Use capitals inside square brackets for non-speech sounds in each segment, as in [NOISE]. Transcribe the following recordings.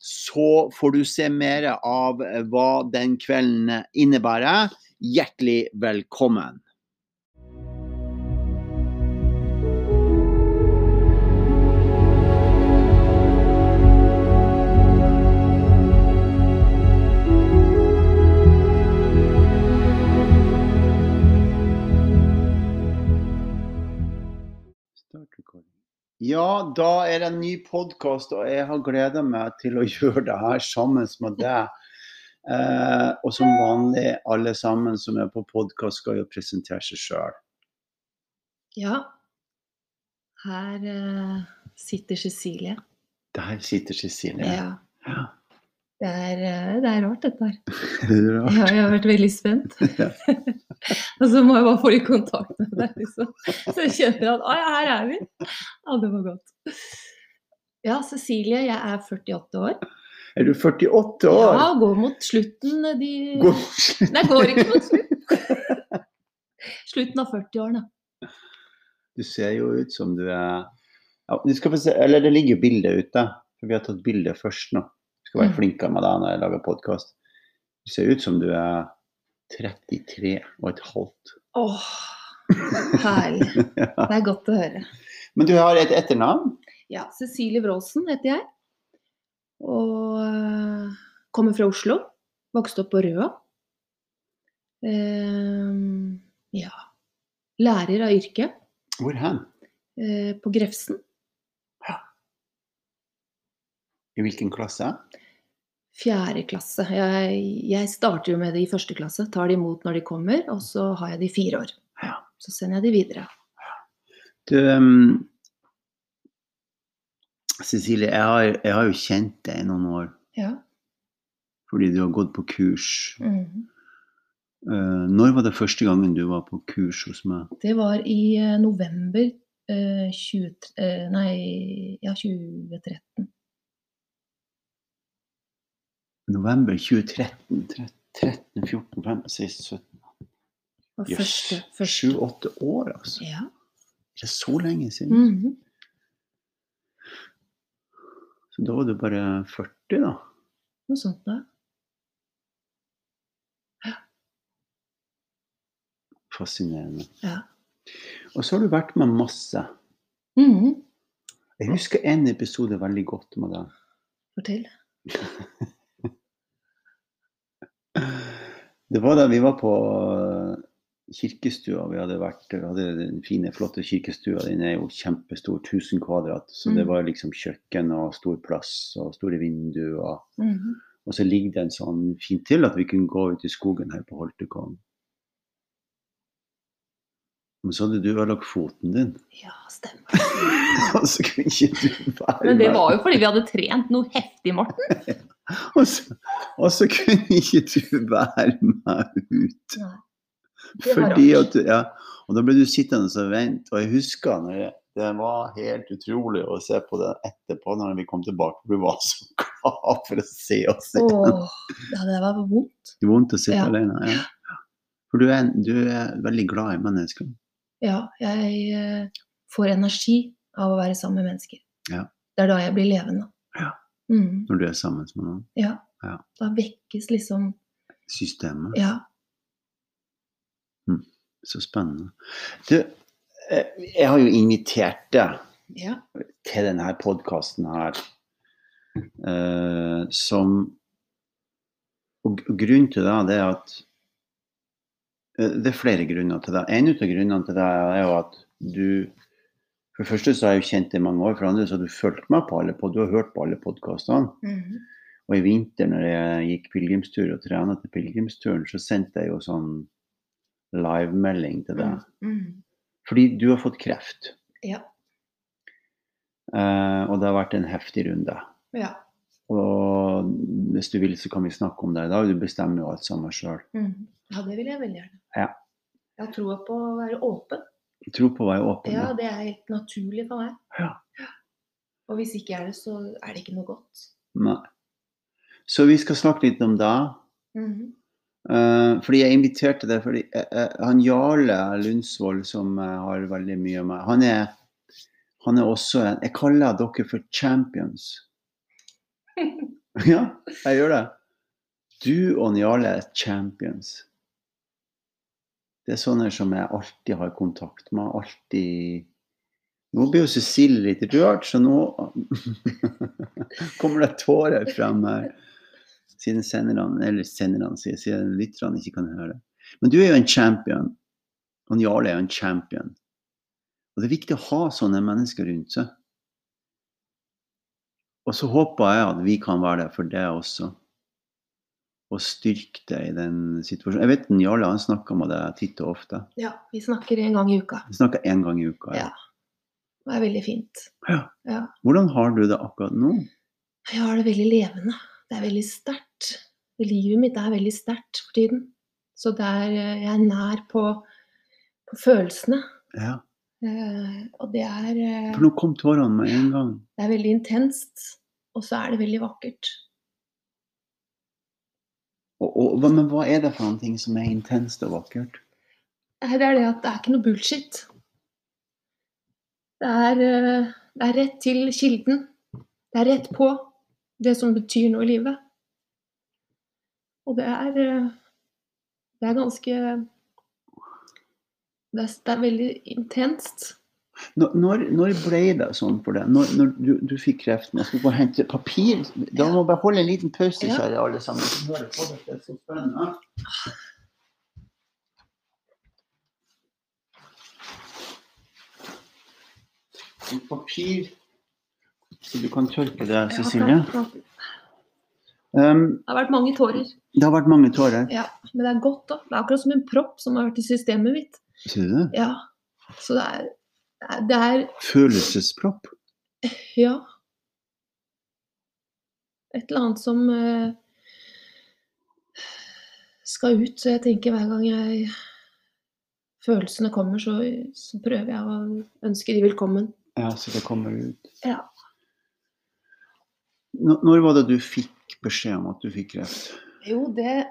så får du se mer av hva den kvelden innebærer. Hjertelig velkommen. Ja, da er det en ny podkast, og jeg har gleda meg til å [LAUGHS] gjøre det her sammen med deg. Eh, og som vanlig, alle sammen som er på podkast, skal jo presentere seg sjøl. Ja. Her uh, sitter Cecilie. Der sitter Cecilie. Ja. ja. Det er, eh, det er, rart, dette her. [LAUGHS] det er rart. Ja, jeg har vært veldig spent. [LAUGHS] [LAUGHS] og så må jeg bare få litt kontakt med deg, liksom. Så jeg kjenner at Å ja, her er vi. Ja, det var godt. Ja, Cecilie, jeg er 48 år. Er du 48 år? Ja, går mot slutten de går... Nei, går ikke mot slutten. slutten av 40-årene. Du ser jo ut som du er ja, du se, Eller det ligger jo bilde ute. For vi har tatt bilde først nå skal være mm. flinkere med deg når jeg lager podkast. Du ser ut som du er 33 og et halvt. Åh, herlig. ja. [LAUGHS] Det er godt å høre. Men du har et etternavn? Ja. Cecilie Wroldsen heter jeg. Og uh, kommer fra Oslo. Vokste opp på Røa. Uh, ja. Lærer av yrke. Hvor hen? Uh, på Grefsen. Ja. I hvilken klasse? Fjerde klasse. Jeg, jeg, starter jo med det i første klasse. Tar de imot når de kommer, og så har jeg de fire år. Ja. Så sender jeg de videre. Du, um, Cecilie, jeg har, jeg har, jo kjent deg i noen år. Ja. Fordi du har gått på kurs. Mm. Uh, når var det første gangen du var på kurs hos meg? Det var i uh, november uh, 20, nei, ja, 2013 november 2013. 13, 14, 15, 16, 17 Jøss. Sju-åtte år, altså. Ja. Det er så lenge siden. Mm -hmm. Så da var du bare 40, da? Noe sånt, da. Ja. Fascinerende. Ja. Og så har du vært med masse. Mm -hmm. Jeg husker en episode veldig godt med deg. Fortell. [LAUGHS] Det var da vi var på eh, kirkestua. Vi hadde vært, vi hadde den fine, flotte kirkestua. Den er jo kjempestor, 1000 kvadrat. Så det mm. var liksom kjøkken og stor plass og store vinduer. Mm -hmm. Og så ligger det en sånn fint til at vi kunne gå ut i skogen her på Holtekollen. Men så hadde du ødelagt foten din. Ja, stemmer. [LAUGHS] så kunne ikke du være Men det var jo fordi vi hadde trent noe heftig, Morten. [LAUGHS] [LAUGHS] og, så, og, så, kunne ikke du være med ut. Fordi at du, ja, Og da ble du sittende og vente. Og jeg husker når jeg, det var helt utrolig å se på det etterpå når vi kom tilbake. Du var så [LAUGHS] glad for å se oss igjen. Åh, ja, det var vondt. Det var vondt å sitte ja. alene. Ja. For du er, du er veldig glad i mennesker. Ja, jeg eh, får energi av å være sammen med mennesker. Ja. Det er da jeg blir levende. Mm. Når du er sammen med noen? Ja. ja. Da vekkes liksom Systemet? Ja. Mm. Så spennende. Du, eh, jeg har jo invitert deg ja. til denne podkasten her uh, som Og grunnen til det, det er at Eh, Det er flere grunner til det. En av grunnene til det er jo at du For det første så har jeg jo kjent deg mange år, for det andre så har du fulgt meg på alle pod, du har hørt på alle podkastene. Mhm. Og i vinter når jeg gikk pilegrimstur og trena til pilegrimsturen, så sendte jeg jo sånn livemelding til deg. Mhm. Fordi du har fått kreft. Ja. Uh, og det har vært en heftig runde. ja. Og hvis du vil, så kan vi snakke om det i dag. Du bestemmer jo alt sammen sjøl. Mm. Ja, det vil jeg veldig gjerne. Ja. Jeg har troa på å være åpen. Tro på hva jeg åpen. Ja, det er helt naturlig for meg. Ja. Og hvis ikke er det, så er det ikke noe godt. Nei. Så vi skal snakke litt om det. Mm -hmm. uh, fordi jeg inviterte deg fordi eh, eh, han Jarle Lundsvold, som uh, har veldig mye med Han er, han er også en Jeg kaller dere for champions. [LAUGHS] ja, jeg gjør det. Du og Jarle er champions. Det er sånne som jeg alltid har kontakt med. Alltid Nå blir jo Cecilie litt rørt, så nå [LAUGHS] kommer det tårer frem her. Siden senderne, eller senderne sier, siden lytterne ikke kan høre. Men du er jo en champion. Og Jarle er jo en champion. Og det er viktig å ha sånne mennesker rundt seg. Og så håper jeg at vi kan være der for deg også. Og styrke deg i den situasjonen. Jeg vet Jarle han snakker med deg titt og ofte. Ja, vi snakker en gang i uka. Vi snakker en gang i uka. Ja. Det er veldig fint. Ja. Ja. Hvordan har du det akkurat nå? Jeg har det veldig levende. Det er veldig sterkt. Livet mitt er veldig sterkt for tiden. Så er, eh, jeg er nær på, på følelsene. Ja. Uh, og det er, uh, For nå kom tårene med en gang. det er veldig intenst. Og så er det veldig vakkert. Og, og, men hva er det for noen ting som er intenst og vakkert? Det er det at det er ikke noe bullshit. Det er, eh, det er rett til kilden. Det er rett på det som betyr noe i livet. Og det er eh, Det er ganske Det er, det er veldig intenst. Når, når, ble det sånn for deg? Når, når du, du fikk kreften? Jeg skal gå og hente papir. Da må jeg bare holde en liten pause, Ja. kjære alle sammen. Det er så spennende. Litt papir, så du kan tørke det, Cecilie. Det Um, har vært mange tårer. det har vært mange tårer. Ja, men det er godt, da. Det er akkurat som en propp som har vært i systemet mitt. Sier du det? Ja. Så det er, det er, Følelsespropp. Ja. Et eller annet som eh, skal ut. Så jeg tenker hver gang jeg følelsene kommer, så, så prøver jeg å ønske de velkommen. Ja, så det kommer ut. Ja. Når, var det du fikk beskjed om at du fikk kreft? Jo, det,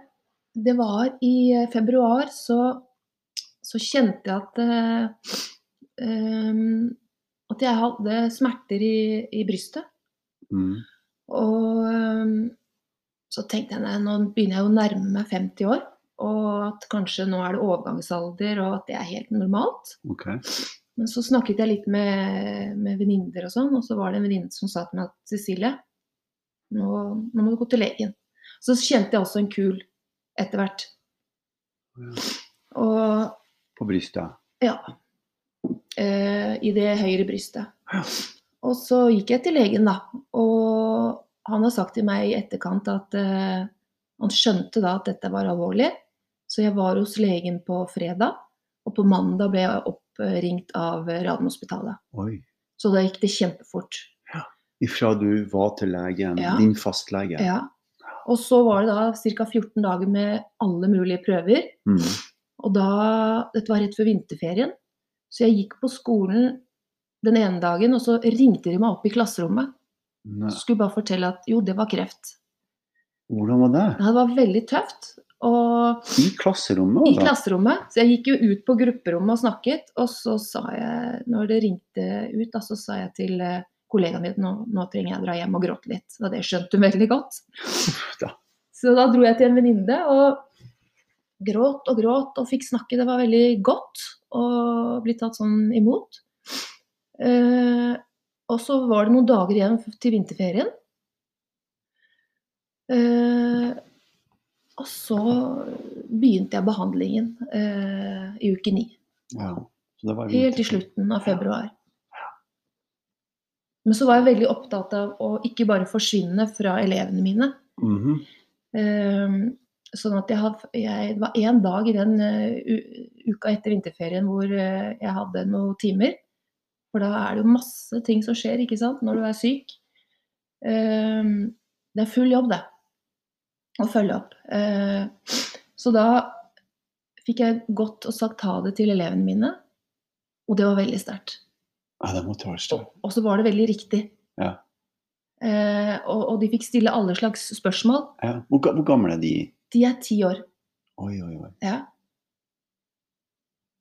det var i eh, februar, så, så kjente jeg at eh, At jeg hadde smerter i, i brystet. Mm. Og øhm, så tenkte jeg nei, nå begynner jeg å nærme meg 50 år, og at kanskje nå er det overgangsalder, og at det er helt normalt. Okay. Men så snakket jeg litt med, med venninner og sånn, og så var det en venninne som sa til meg at Cecilie, nå, nå må du gå til legen. Så kjente jeg også en kul etter hvert. Ja. Og På brystet. ja. Eh, I det høyre brystet. Ja. Og så gikk jeg til legen, da. Og han har sagt til meg i etterkant at eh, han skjønte da at dette var alvorlig. Så jeg var hos legen på fredag, og på mandag ble jeg oppringt av Radiumhospitalet. Oi. Så da gikk det kjempefort. Ifra du var til legen, Ja. din fastlege. Ja. Og så var det da ca. 14 dager med alle mulige prøver. Mm. Og da Dette var rett før vinterferien. Så jeg gikk på skolen den ene dagen, og så ringte de meg opp i klasserommet. Nei. Skulle bare fortelle at jo, det var kreft. Hvordan var det? Ja, Det var veldig tøft. Og I klasserommet? i klasserommet. Så jeg gikk jo ut på grupperommet og snakket. Og så sa jeg, når det ringte ut, da, så sa jeg til eh, kollegaen min nå, nå trenger jeg å dra hjem og gråte litt. Og det skjønte hun veldig godt. Da. Så da dro jeg til en venninne og gråt og gråt og fikk snakke. Det var veldig godt å bli tatt sånn imot. Eh, og så var det noen dager igjen til vinterferien. Eh, og så begynte jeg behandlingen eh, i uke ni. Ja. Helt i slutten av februar. Men så var jeg veldig opptatt av å ikke bare forsvinne fra elevene mine. Mhm. Eh, sånn at jeg, har- jeg Det var én dag i den uh, uka etter vinterferien hvor uh, jeg hadde noen timer. For da er det jo masse ting som skjer ikke sant, når du er syk. Eh, det er full jobb, det. Å følge opp. Eh, så da fikk jeg godt og sagt ha det til elevene mine. Og det var veldig sterkt. Ja, det måtte være stort. Og så var det veldig riktig. Ja. Og, og de fikk stille alle slags spørsmål. Ja. Hvor, hvor gamle er de? De er ti år. Oi, oi, oi. Ja.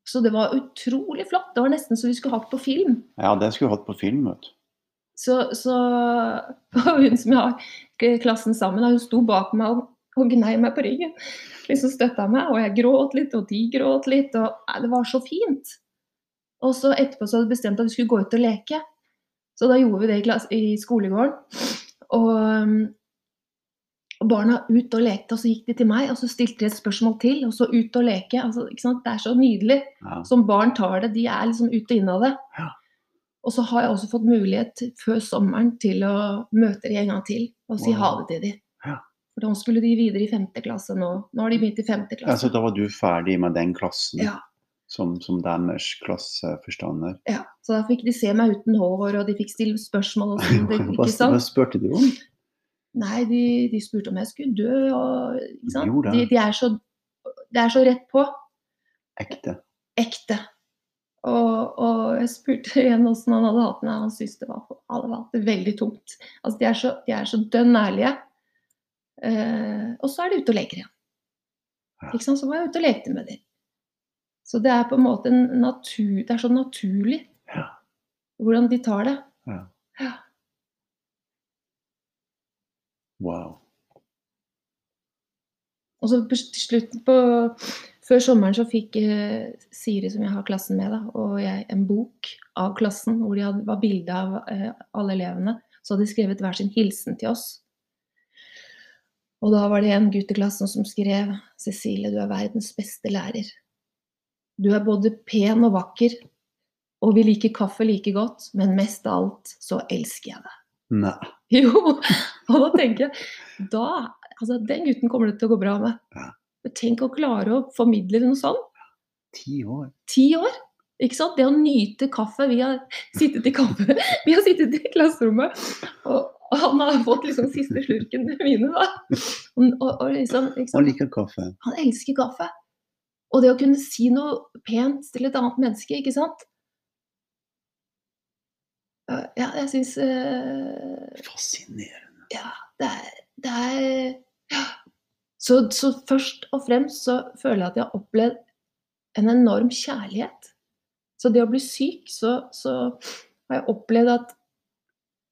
Så det var utrolig flott. Det var nesten så vi skulle hatt på film. Ja, det skulle vi hatt på film, vet du. Så, så [LAUGHS] hun som jeg har klassen sammen hun sto bak meg og, og gnei meg på ryggen. Liksom støtta meg, og jeg gråt litt, og de gråt litt. og nei, Det var så fint. Og så etterpå så hadde vi bestemt at vi skulle gå ut og leke. Så da gjorde vi det i, klasse, i skolegården. Og, og barna ut og lekte, og så gikk de til meg, og så stilte de et spørsmål til, og så ut og leke. Altså, sant? Det er så nydelig. Ja. Som barn tar det. De er liksom ut og inn av det. Ja. Og så har jeg også fått mulighet før sommeren til å møte de en gang til og si Wow. ha det til de. Ja. For da skulle de videre i femte klasse nå. Nå har de begynt i femte klasse. Ja, så da var du ferdig med den klassen Ja, som, som deres klasseforstander? ja. Så da fikk de se meg uten hår, og de fikk stille spørsmål. Og sånt, ikke [LAUGHS] ikke hva spurte de om? Nei, de, de spurte om jeg skulle dø. Og, ikke sant? Jo. De, de er så, de, er så rett på. Ekte? ekte. Og, og jeg spurte igjen åssen han hadde hatt det. Han syntes det var, hadde hatt det veldig tungt. Altså, de er så, de er så dønn ærlige. Eh, og så er de ute og leker igjen. Ja. Ikke sant? Så var jeg ute og lekte med dem. Så det er på en måte en natur, det er så naturlig Ja. hvordan de tar det. Ja. Wow. Og så til slutt på Før sommeren så fikk eh, Siri, som jeg har klassen med, da, og jeg en bok av klassen hvor de hadde, var bilde av eh, alle elevene. Så hadde de skrevet hver sin hilsen til oss. Og da var det en gutt i klassen som skrev Cecilie, du er verdens beste lærer. Du er både pen og vakker, og vi liker kaffe like godt, men mest av alt så elsker jeg deg. Nei. [LAUGHS] Jo, [LAUGHS] og da tenker jeg da, altså Den gutten kommer det til å gå bra med. Ja. Tenk å klare å formidle noe sånn. Ti år? Ti år! Ikke sant? Det å nyte kaffe. Vi har sittet i kaffe, [LAUGHS] vi har sittet i klasserommet, og han har fått liksom siste slurken mine, da. Og, og, liksom, Han liker kaffe. Han elsker kaffe. Og det å kunne si noe pent til et annet menneske, ikke sant? Ja, jeg syns Fascinerende. Ja, det er, det er ja. så, så først og fremst så føler jeg at jeg har opplevd en enorm kjærlighet. Så det å bli syk, så, så har jeg opplevd at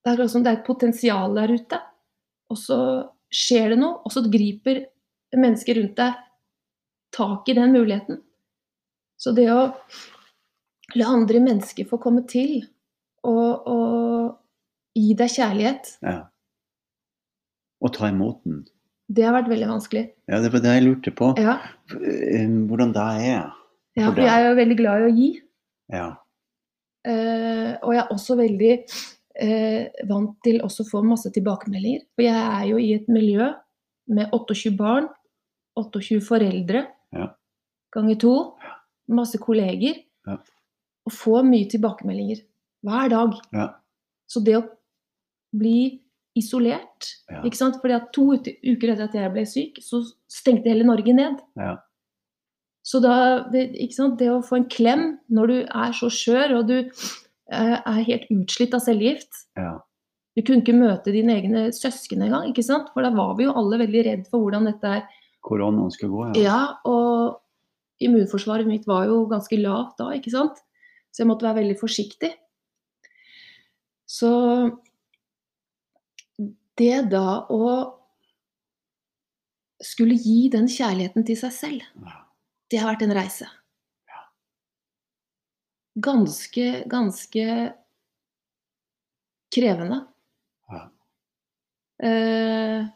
det er liksom, det er et potensial der ute. Og så skjer det noe, og så griper mennesker rundt deg tak i den muligheten. Så det å la andre mennesker få komme til og, og gi deg kjærlighet, Ja. Og ta imot den. det har vært veldig vanskelig. Ja, det var det jeg lurte på. Ja, Eh, Hvordan det er. ja For jeg er jo veldig glad i å gi. Ja. Uh, og jeg er også veldig uh, vant til også å få masse tilbakemeldinger. For jeg er jo i et miljø med 28 barn, 28 foreldre Ja. ganger to, masse kolleger. Ja. Og får mye tilbakemeldinger hver dag. Ja. Så det å bli isolert Ja. ikke sant? Fordi at To uker etter at jeg ble syk, så stengte hele Norge ned. Ja. Så da, det, ikke sant? det å få en klem når du er så skjør og du eh, er helt utslitt av cellegift ja. Du kunne ikke møte dine egne søsken engang, ikke sant? for da var vi jo alle veldig redd for hvordan dette er. Koronaen skulle gå, ja. Ja, og immunforsvaret mitt var jo ganske lavt da, ikke sant. Så jeg måtte være veldig forsiktig. Så det da å skulle gi den kjærligheten til seg selv, Ja. det har vært en reise. Ganske, ganske krevende. Ja. Eh,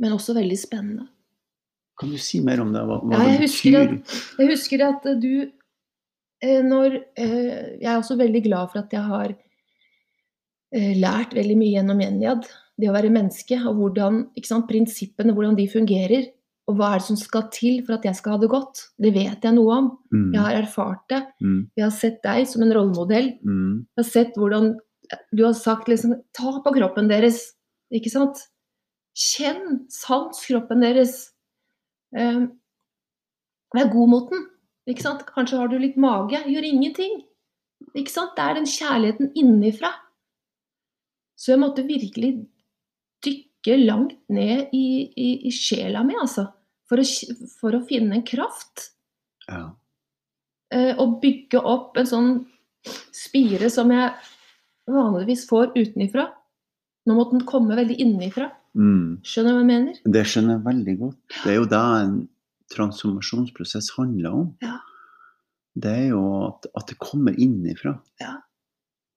men også veldig spennende. Kan du si mer om det? Hva, hva Ja, jeg husker at, Jeg husker at du eh, Når eh, Jeg er også veldig glad for at jeg har lært veldig mye gjennom Enjad. Det å være menneske, og hvordan, sant, prinsippene, hvordan de fungerer. Og hva er det som skal til for at jeg skal ha det godt? Det vet jeg noe om. Mm, Jeg har erfart det. mm, Jeg har sett deg som en rollemodell. mm, Jeg har sett hvordan du har sagt liksom Ta på kroppen deres. Ikke sant? Kjenn, sans kroppen deres. Um, vær god mot den. Ikke sant? Kanskje har du litt mage. Gjør ingenting. Ikke sant? Det er den kjærligheten innifra. Så jeg måtte virkelig dykke langt ned i, i, i sjela mi, altså. For å, for å finne en kraft ja. eh, og bygge opp en sånn spire som jeg vanligvis får utenifra. Nå måtte den komme veldig innenfra. Mm. Skjønner du hva jeg mener? Det skjønner jeg veldig godt. Det er jo det en transformasjonsprosess handler om. Ja. Det er jo at, at det kommer innifra.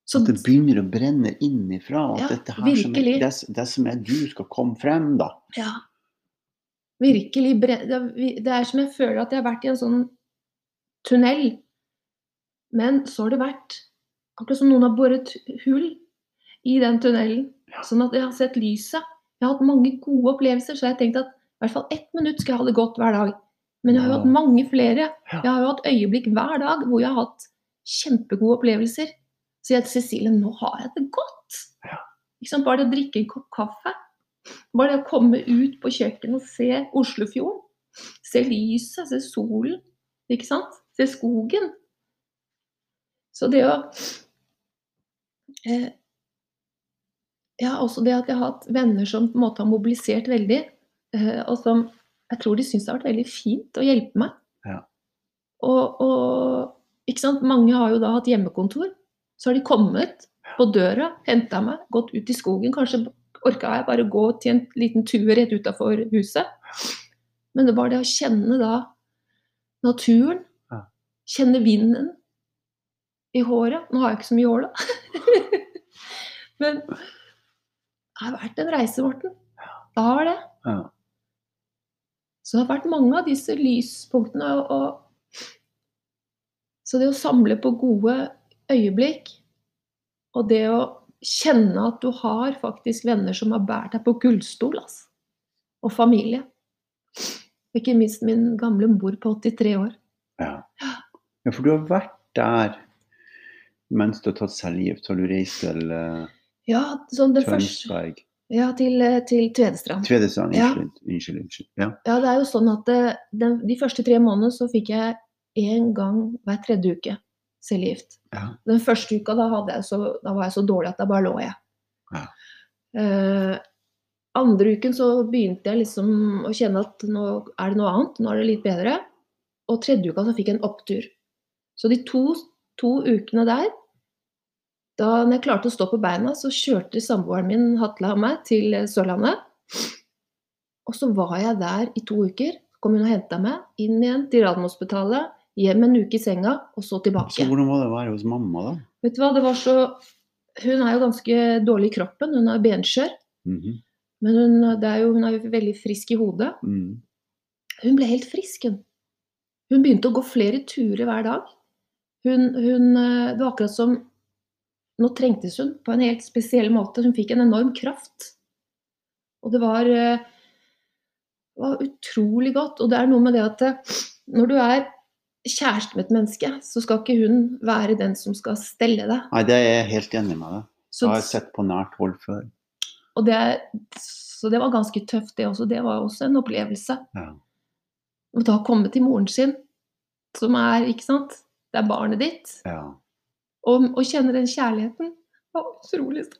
Så, At det begynner å brenne innifra. At Ja, dette her som er, det, det som er du, skal komme frem, da. ja. Virkelig Det er som jeg føler at jeg har vært i en sånn tunnel. Men så har det vært akkurat som noen har boret hull i den tunnelen. Sånn at jeg har sett lyset. Jeg har hatt mange gode opplevelser, så jeg har tenkt at i hvert fall ett minutt skal jeg ha det godt hver dag. Men jeg har jo hatt mange flere. Jeg har jo hatt øyeblikk hver dag hvor jeg har hatt kjempegode opplevelser. Så jeg til Cecilie, nå har jeg det godt. Ja. Liksom. Bare det å drikke en kopp kaffe. Bare det å komme ut på kjøkkenet og se Oslofjorden. Se lyset, se solen. Ikke sant? Se skogen. Så det å eh, Ja, også det at jeg har hatt venner som på en måte har mobilisert veldig, eh, og som jeg tror de syns det har vært veldig fint å hjelpe meg. Ja. Og, og ikke sant? mange har jo da hatt hjemmekontor. Så har de kommet på døra, henta meg, gått ut i skogen. Kanskje orka jeg bare gå til en liten tur rett utafor huset. Men det var det å kjenne da naturen. Kjenne vinden i håret. Nå har jeg ikke så mye hår, da. [LAUGHS] Men det har vært en reise, Morten. Det har det. Ja. Så det har vært mange av disse lyspunktene. Og, og, så det å samle på gode øyeblikk, og det å kjenne at du har faktisk venner som har båret deg på gullstol, altså. og familie. Ikke minst min gamle mor på 83 år. Ja. ja, for du har vært der mens du har tatt selvgift. Har du reist til uh, Ja, sånn det første Ja, til, eh, til Tvedestrand. Tvedestrand, Ja. unnskyld. Unnskyld. unnskyld. Ja. Ja, det er jo sånn at det, den, de første tre månedene så fikk jeg én gang hver tredje uke cellegift. Ja. Den første uka da, jeg så, da var jeg så dårlig at da bare lå jeg. Ja. Eh, andre uken så begynte jeg liksom å kjenne at nå er det noe annet, nå er det litt bedre. Og tredje uka så fikk jeg en opptur. Så de to, to ukene der, da når jeg klarte å stå på beina, så kjørte samboeren min Hatle og meg til Sørlandet. Og så var jeg der i to uker. Kom hun og henta meg inn igjen til Radiumhospitalet. Hjem en uke i senga, og så tilbake. Så hvordan var det å være hos mamma, da? Vet du hva, det var så Hun er jo ganske dårlig i kroppen, hun er benskjør. Mhm. Men hun, det er jo, hun er jo veldig frisk i hodet. mm. Hun ble helt frisk, hun. Hun begynte å gå flere turer hver dag. Hun, hun, eh, det var akkurat som Nå trengtes hun på en helt spesiell måte. Hun fikk en enorm kraft. Og det var, eh, var utrolig godt. Og det er noe med det at eh, når du er kjæreste med et menneske, så skal ikke hun være den som skal stelle deg. Nei, det er jeg helt enig med deg. Det har jeg sett på nært hold før. og det, så det var ganske tøft, det også. Det var også en opplevelse. Ja. Og da komme til moren sin, som er, ikke sant, det er barnet ditt, Ja. og, og kjenne den kjærligheten, det var utrolig stort.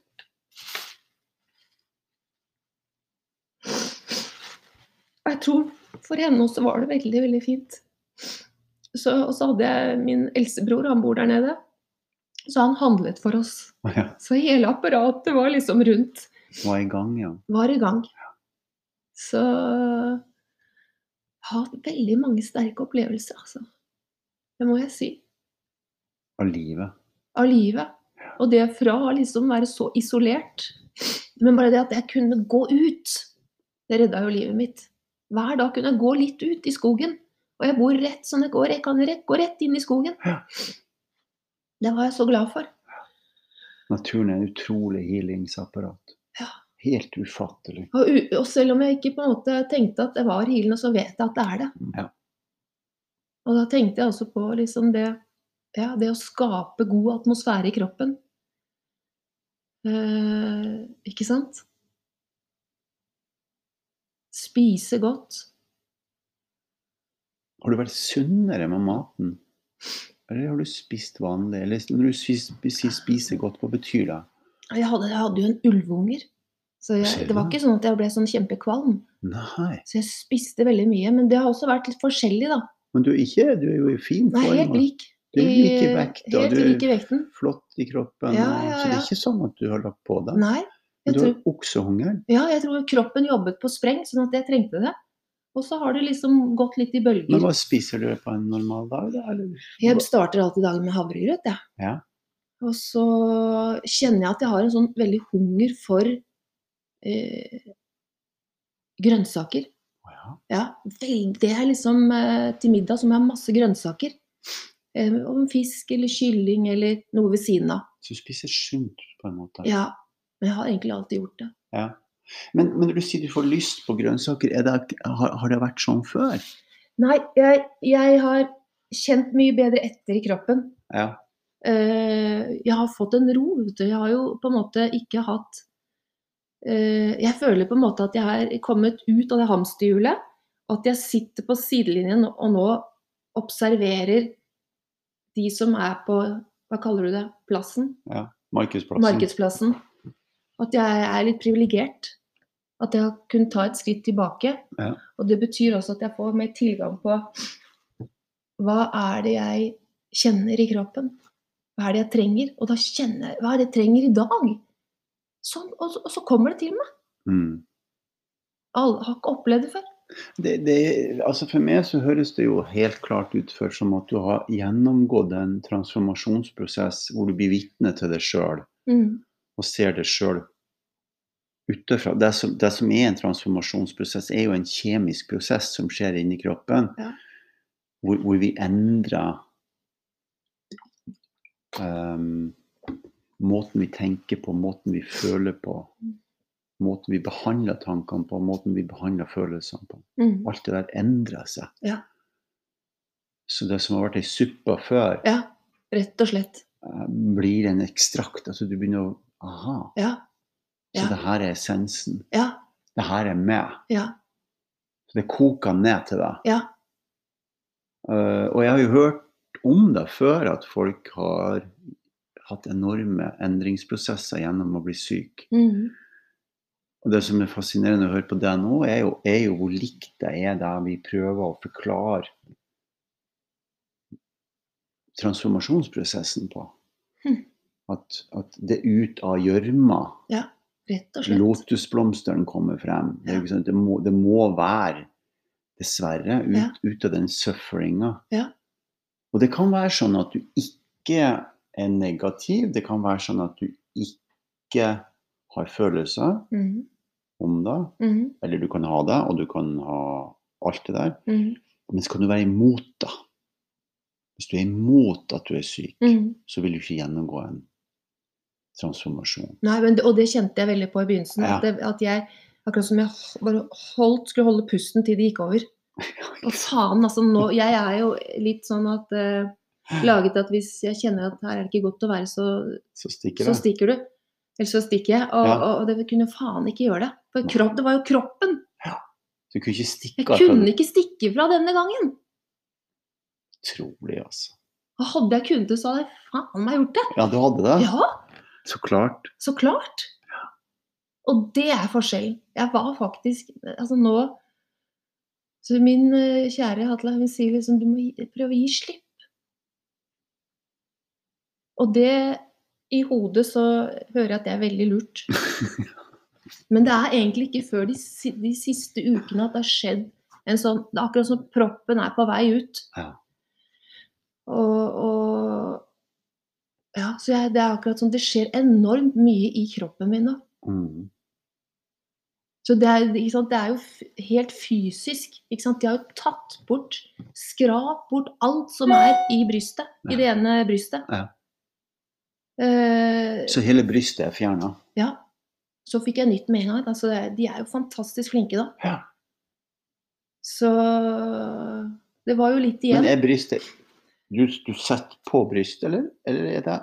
Jeg tror for henne også var det veldig, veldig fint. Så, og så hadde jeg min eldstebror, han bor der nede, så han handlet for oss. ja. Så hele apparatet var liksom rundt, Var i gang, ja. var i gang. Så jeg har hatt veldig mange sterke opplevelser, altså. Det må jeg si. Av livet. Av livet. Og det fra å liksom være så isolert. Men bare det at jeg kunne gå ut, det redda jo livet mitt. Hver dag kunne jeg gå litt ut i skogen. Og jeg bor rett sånn, jeg går, jeg kan rett, gå rett inn i skogen. Ja. Det var jeg så glad for. Naturen er en utrolig healingsapparat. Ja. Helt ufattelig. Og, og selv om jeg ikke på en måte tenkte at det var healing, så vet jeg at det er det. Ja. Og da tenkte jeg også på liksom det, ja, det å skape god atmosfære i kroppen. Eh, ikke sant? Spise godt. Har du vært sunnere med maten? Eller har du spist vanlig? Eller når du sier spise godt, hva betyr det? Jeg hadde, jeg hadde jo en ulvunger. Så jeg, det var ikke sånn at jeg ble sånn kjempekvalm. Nei. Så jeg spiste veldig mye. Men det har også vært litt forskjellig, da. Men du er ikke Du er jo i fin Nei, helt lik. Du er lik i vekt, og du er vekten. flott i kroppen. Ja, ja, ja, Så det er ikke sånn at du har lagt på deg. Nei. Du tror, har oksehunger. ja, jeg tror kroppen jobbet på spreng, sånn at jeg trengte det. Og så har det liksom gått litt i Men hva spiser du på en normal dag, da? Eller? Jeg starter alltid dagen med havregrøt, jeg. Ja. Og så kjenner jeg at jeg har en sånn veldig hunger for eh, grønnsaker. Å ja. Ja, vel, det er liksom eh, til middag som er masse grønnsaker. Eh, om fisk eller kylling eller noe ved siden av. Så du spiser sunt, på en måte? Ja, men jeg har egentlig alltid gjort det. Ja. Men, men når du sier du får lyst på grønnsaker, er det, har, har det vært sånn før? Nei, jeg, jeg har kjent mye bedre etter i kroppen. Ja. Uh, jeg har fått en ro. Jeg har jo på en måte ikke hatt uh, Jeg føler på en måte at jeg har kommet ut av det hamsterhjulet. At jeg sitter på sidelinjen og nå observerer de som er på Hva kaller du det? Plassen? Markedsplassen. Markedsplassen. At jeg er litt privilegert. At jeg har kunnet ta et skritt tilbake. Ja. Og det betyr også at jeg får mer tilgang på hva er det jeg kjenner i kroppen? Hva er det jeg trenger? Og da kjenner jeg hva er det jeg trenger i dag? Sånn, og, så, og så kommer det til meg. Mm. Alle har ikke opplevd det før. Det, det, altså for meg så høres det jo helt klart ut for som at du har gjennomgått en transformasjonsprosess hvor du blir vitne til deg sjøl Mm. og ser deg sjøl utenfra. Det som, det som er en transformasjonsprosess, er jo en kjemisk prosess som skjer inni kroppen, Ja. hvor, hvor vi endrer um, måten vi tenker på, måten vi føler på, måten vi behandler tankene på, måten vi behandler følelsene på. Mm. Alt det der endrer seg. Ja. Så det som har vært ei suppe før, ja, rett og slett. eh, blir en ekstrakt. Altså du begynner å Aha, Ja, så Ja. det her er essensen. ja, Det her er meg. ja, Så det koker ned til deg. ja. Uh, og jeg har jo hørt om det før, at folk har hatt enorme endringsprosesser gjennom å bli syk. Mm. Og det som er fascinerende å høre på det nå, er jo, er jo hvor likt det er der vi prøver å forklare transformasjonsprosessen på. Mm. At, at det ut av gjørma Rett og slett. lotusblomstene kommer frem. Det, Ja. sant, det, må, det må være, dessverre, ut, Ja. ut av den sufferinga. Ja. Og det kan være sånn at du ikke er negativ. Det kan være sånn at du ikke har følelser Mm. om det. Mm. Eller du kan ha det, og du kan ha alt det der. Mm. Men kan du være imot det? Hvis du er imot at du er syk, Mm. så vil du ikke gjennomgå en transformasjon. Nei, men, og det kjente jeg veldig på i begynnelsen. Ja. At, det, at jeg akkurat som jeg bare holdt, skulle holde pusten til det gikk over. [LAUGHS] Og faen, altså nå Jeg er jo litt sånn at eh, laget at hvis jeg kjenner at her er det ikke godt å være, så, Så stikker så stikker du. Eller så stikker jeg. Og, Ja. og, og det kunne faen ikke gjøre det. For kropp, det var jo kroppen. Du kunne ikke Jeg stikke av. kunne ikke stikke fra denne gangen. Utrolig, altså. Og hadde jeg kunnet det, så hadde jeg faen meg gjort det. Ja, du hadde det? Ja, Så klart. så klart. Og det er forskjellen. Jeg var faktisk Altså nå Så min eh, kjære Hatla, hun sier liksom du må prøve å gi slipp. Og det I hodet så hører jeg at det er veldig lurt. [LAUGHS] Men det er egentlig ikke før de, de siste ukene at det har skjedd en sånn Det er akkurat som proppen er på vei ut. Ja. Og, og Ja, så jeg, det er akkurat sånn, det skjer enormt mye i kroppen min nå. Mm. Så det er, det er jo helt fysisk. De har jo tatt bort, skrapt bort alt som er i brystet. I det ene brystet. Ja. Uh, Så hele brystet er fjerna? ja. Så fikk jeg nytt med en gang. Altså, de er jo fantastisk flinke, da. Ja. Så det var jo litt igjen. Men er brystet du, du setter på brystet, eller? Eller er det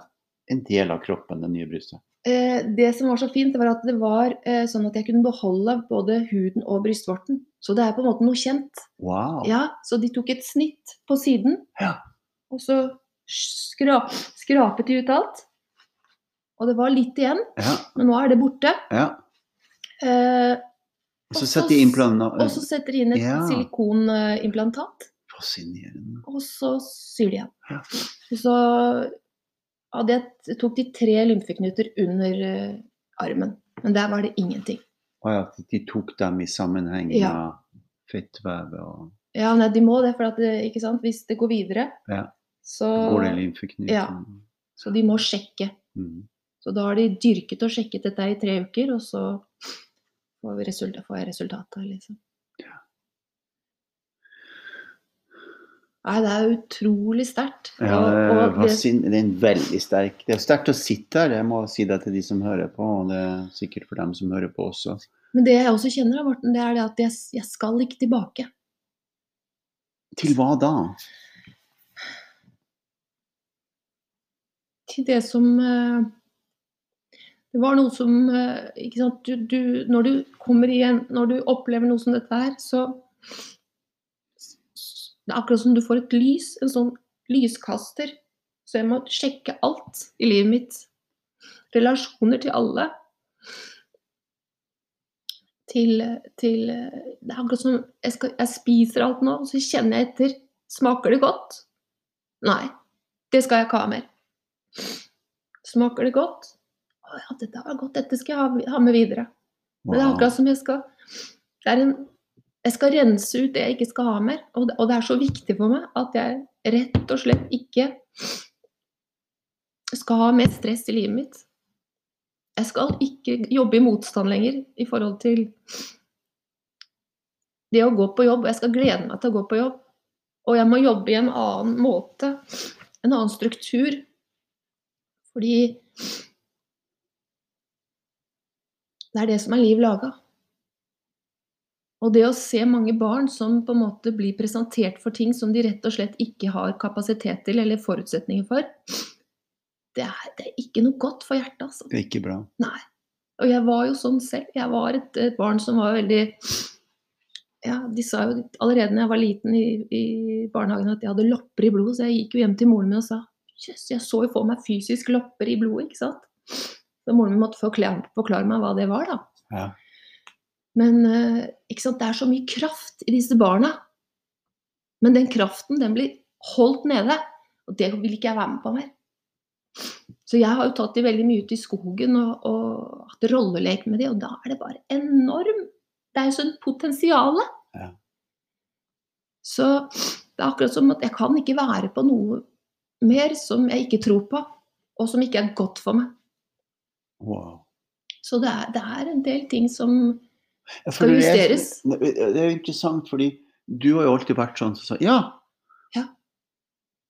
en del av kroppen, det nye brystet? Eh, det som var så fint, var at det var eh, sånn at jeg kunne beholde både huden og brystvorten. Så det er på en måte noe kjent. Wow. Ja, Så de tok et snitt på siden, Ja. og så skra skrapet de ut alt. Og det var litt igjen, Ja. men nå er det borte. ja. Eh, Og så setter de inn et Ja. silikonimplantat, Fascinerende. og så syr de igjen. Ja. Så hadde jeg, tok de tre lymfeknuter under eh, armen, men der var det ingenting. Å ja, de tok dem i sammenheng Ja. med fettvevet og Ja, nei, de må det, for det, sant? hvis det går videre, Ja. så, Går det lymfeknuter? Ja. så de må sjekke. Mm. Så da har de dyrket og sjekket dette i tre uker, og så får, vi resultat, får jeg resultatet, liksom. Nei, det er utrolig sterkt. Ja, det, og det- sin- det er en veldig sterk Det er sterkt å sitte her, jeg må si det til de som hører på, og det er sikkert for dem som hører på også. Men det jeg også kjenner, Morten, det er det at jeg, jeg skal ikke tilbake. Til hva da? Til det som eh, Det var noe som eh, ikke sant? Du, du, Når du kommer igjen, når du opplever noe som dette her, så Det er akkurat som du får et lys, en sånn lyskaster. Så jeg må sjekke alt i livet mitt. Relasjoner til alle. Til, til Det er akkurat som jeg, skal, jeg spiser alt nå, og så kjenner jeg etter. Smaker det godt? Nei. Det skal jeg ikke ha mer. Smaker det godt? Å ja, dette var godt. Dette skal jeg ha, ha med videre. Men det er akkurat som jeg skal det er en, Jeg skal rense ut det jeg ikke skal ha mer. Og det, er så viktig for meg at jeg rett og slett ikke skal ha mer stress i livet mitt. Jeg skal ikke jobbe i motstand lenger i forhold til det å gå på jobb. Jeg skal glede meg til å gå på jobb. Og jeg må jobbe i en annen måte, en annen struktur. Fordi det er det som er liv laga. Og det å se mange barn som på en måte blir presentert for ting som de rett og slett ikke har kapasitet til eller forutsetninger for, det er, det er ikke noe godt for hjertet, altså. Det er ikke bra. Nei. Og jeg var jo sånn selv. Jeg var et, et barn som var veldig ja, De sa jo allerede da jeg var liten i, i barnehagen at jeg hadde lopper i blodet, så jeg gikk jo hjem til moren min og sa Jøss, jeg så jo for meg fysisk lopper i blodet, ikke sant. Så moren min måtte forklare, forklare meg hva det var, da. Ja. Men eh, sant? det er så mye kraft i disse barna. Men den kraften den blir holdt nede, og det vil ikke jeg være med på mer. Så jeg har jo tatt de veldig mye ut i skogen og, og hatt rollelek med de, og da er det bare enorm Det er jo sånn potensial. Ja. Så det er akkurat som at jeg kan ikke være på noe mer som jeg ikke tror på, og som ikke er godt for meg. Wow. Så det er, det er en del ting som Ja, Skal det er- justeres. Det er interessant, fordi du har jo alltid vært sånn som sa ja. Ja.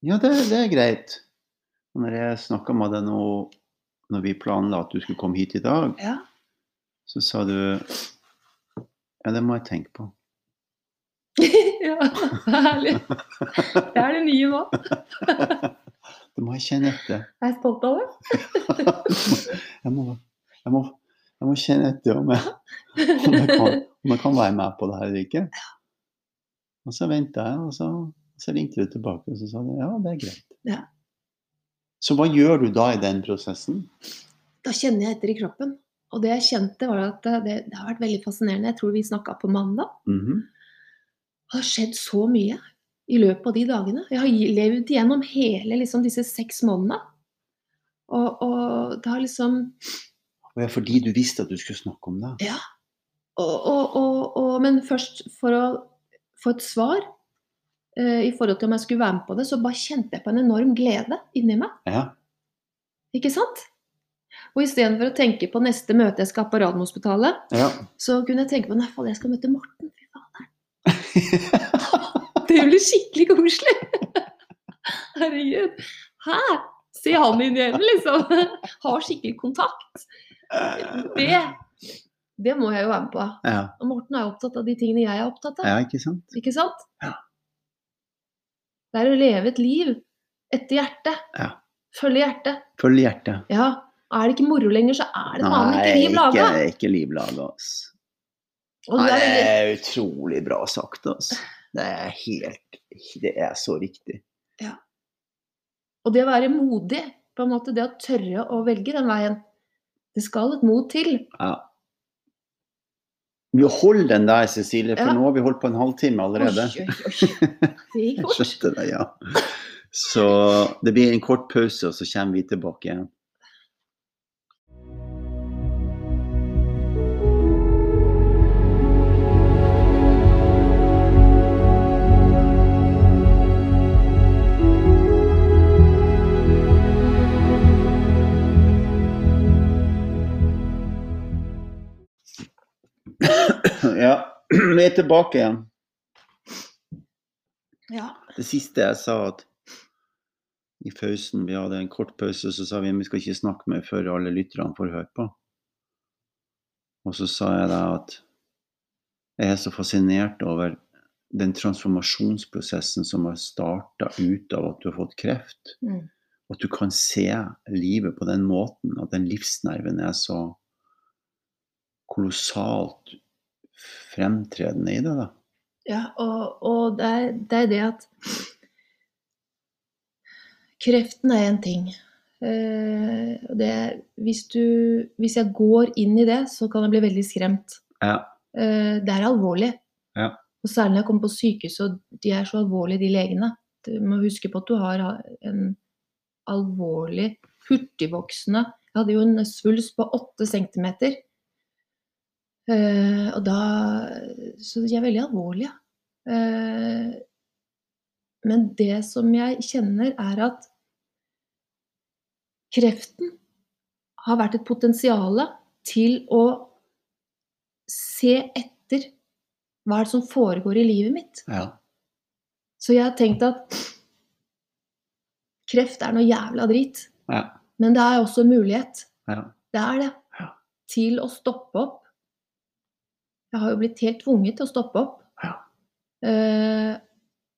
Ja, det, det er greit. Og når jeg snakka med deg nå, når vi planla at du skulle komme hit i dag, Ja. så sa du ja, det må jeg tenke på. [LAUGHS] ja, herlig. Det er det nye nå. [LAUGHS] det må jeg kjenne etter. Jeg er stolt av det. [LAUGHS] jeg, må, jeg, må, jeg må kjenne etter om jeg, [LAUGHS] om, jeg kan, om jeg kan være med på det her eller ikke. Og så venta jeg, og så, så ringte du tilbake og så sa du, ja, det er greit. Ja. Så hva gjør du da i den prosessen? Da kjenner jeg etter i kroppen. Og det jeg kjente, var at det, det har vært veldig fascinerende. Jeg tror vi snakka på mandag. Mhm. Det har skjedd så mye i løpet av de dagene. Jeg har levd gjennom hele liksom, disse seks månedene. Og, og det har liksom Og ja, fordi du visste at du skulle snakke om det? Ja. Og, og, og, men først for å få et svar uh, i forhold til om jeg skulle være med på det, så bare kjente jeg på en enorm glede inni meg. Ja. Ikke sant? Og istedenfor å tenke på neste møte jeg skal på Radiumhospitalet, Ja. så kunne jeg tenke på nei, faen, jeg skal møte Morten. Fy fader. [LAUGHS] Det blir skikkelig koselig. [LAUGHS] Herregud. Hæ? Se han inn i øynene, liksom. [LAUGHS] Har skikkelig kontakt. Det, det må jeg jo være med på. ja. Og Morten er opptatt av de tingene jeg er opptatt av. ja, ikke sant? Ikke sant? Ja. Det er å leve et liv etter hjertet. Ja. Følge hjertet. Følge hjertet. Ja. Er det ikke moro lenger, så er det faen ikke liv laga. ikke, ikke liv laga, altså. Nei, det er utrolig bra sagt, altså. Det er helt Det er så riktig. Og det å være modig, på en måte det å tørre å velge den veien, det skal et mot til. Ja. Vi holder den der, Cecilie, for Ja. nå har vi holdt på en halvtime allerede. Oi, oi, oi. [LAUGHS] Det gikk fort. det, ja. Så det blir en kort pause, og så kommer vi tilbake igjen. Ja, vi er tilbake igjen. Ja. Det siste jeg sa at i pausen, vi hadde en kort pause, så sa vi vi skal ikke snakke mer før alle lytterne får høre på. Og så sa jeg da at jeg er så fascinert over den transformasjonsprosessen som har starta ut av at du har fått kreft. Mm. At du kan se livet på den måten, at den livsnerven er så kolossalt fremtredende i det. da. Ja, og, og det, er, det er det at Kreften er en ting. Eh, det, er- hvis, du, hvis jeg går inn i det, så kan jeg bli veldig skremt. Ja, Eh, det er alvorlig. Ja. Og særlig når jeg kommer på sykehuset, og de er så alvorlige, de legene. Du må huske på at du har en alvorlig, hurtigvoksende Jeg hadde jo en svulst på 8 cm. Eh, og da Så de er veldig alvorlige. Uh, men det som jeg kjenner, er at kreften har vært et potensial til å se etter hva er det som foregår i livet mitt. ja, Så jeg har tenkt at kreft er noe jævla drit. ja, Men det er også en mulighet. ja. Det er det. Ja. Til å stoppe opp. Jeg har jo blitt helt tvunget til å stoppe opp. Ja. Eh,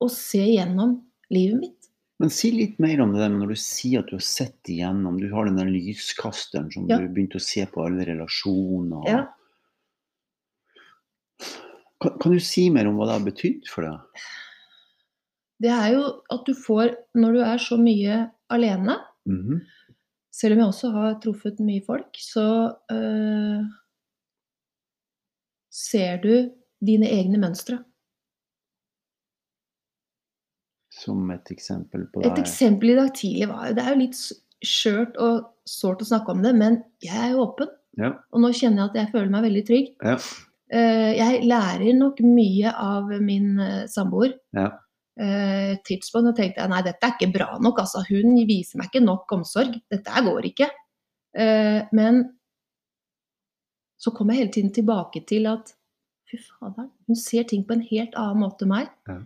og se gjennom livet mitt. Men si litt mer om det der når du sier at du har sett igjennom. Du har den der lyskasteren som Ja. du begynte å se på alle relasjoner. Ja. Kan, kan du si mer om hva det har betydd for deg? Det er jo at du får, når du er så mye alene, Mhm. selv om jeg også har truffet mye folk, så eh, ser du dine egne mønstre. Som et eksempel på Et eksempel i dag tidlig var Det er jo litt skjørt og sårt å snakke om det, men jeg er jo åpen. Ja, Og nå kjenner jeg at jeg føler meg veldig trygg. ja, Eh, jeg lærer nok mye av min eh, samboer. ja. Eh, tidspunkt og tenkte jeg nei, dette er ikke bra nok. Altså, hun viser meg ikke nok omsorg. Dette går ikke. Men så kom jeg hele tiden tilbake til at fy fader, hun ser ting på en helt annen måte enn meg. Ja.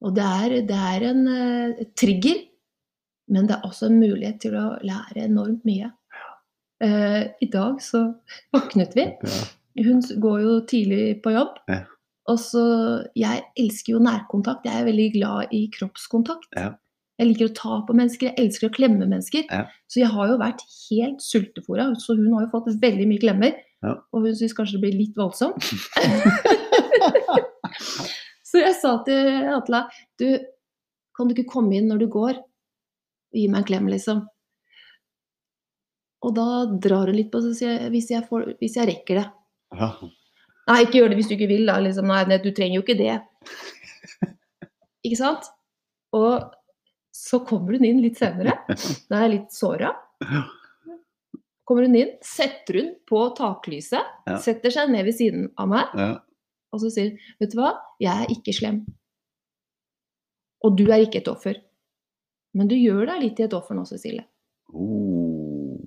Og det er, det er en uh, trigger, men det er også en mulighet til å lære enormt mye. Uh, I dag så våknet vi. ja. Hun går jo tidlig på jobb. Ja. Og så, Jeg elsker jo nærkontakt. Jeg er veldig glad i kroppskontakt. Ja. Jeg liker å ta på mennesker, jeg elsker å klemme mennesker. Ja. Så jeg har jo vært helt sultefòra, så hun har jo fått veldig mye klemmer. Ja. Og hun syns kanskje det blir litt voldsomt. [LAUGHS] [LAUGHS] så jeg sa til Atle du, kan du ikke komme inn når du går og gi meg en klem, liksom? Og da drar hun litt på så sier jeg, hvis jeg, får, hvis jeg rekker det. ja. Nei, ikke gjør det hvis du ikke vil, da. Liksom. Nei, nei, du trenger jo ikke det. [LAUGHS] Ikke sant? Og så kommer hun inn litt senere. Da er jeg litt såra. Kommer hun inn, setter hun på taklyset, Ja. setter seg ned ved siden av meg, ja. og så sier hun, vet du hva, jeg er ikke slem. Og du er ikke et offer. Men du gjør deg litt til et offer nå, Cecilie. Oh.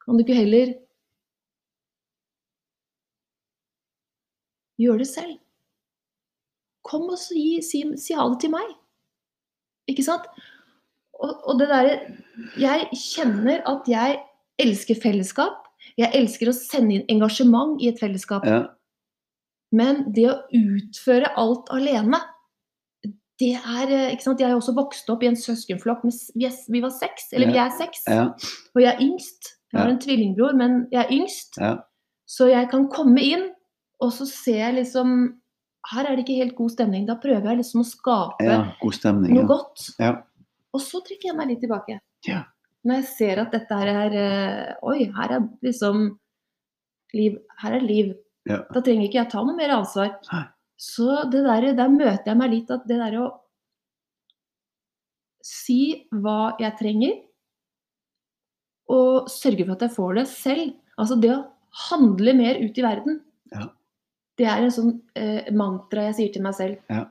Kan du ikke heller gjøre det selv? Kom og si, si, si ha det til meg. Ikke sant? Og, og det derre Jeg kjenner at jeg elsker fellesskap. Jeg elsker å sende inn engasjement i et fellesskap. Ja. Men det å utføre alt alene, det er eh, ikke sant? Jeg har også vokst opp i en søskenflokk. Vi, var seks, eller vi er seks. Ja. Og jeg er yngst. Jeg har en tvillingbror, men jeg er yngst. Ja. Så jeg kan komme inn, og så ser jeg liksom Her er det ikke helt god stemning. Da prøver jeg liksom å skape. God stemning. noe Ja. godt. Ja. Og så trekker jeg meg litt tilbake. Ja. Når jeg ser at dette her er eh, Oi, her er liksom liv. Her er liv. Ja. Da trenger ikke jeg ta noe mer ansvar. Nei. Så det der, der møter jeg meg litt at det der å si hva jeg trenger, og sørge for at jeg får det selv. Altså det å handle mer ut i verden. Ja. Det er en sånn eh, mantra jeg sier til meg selv. Ja.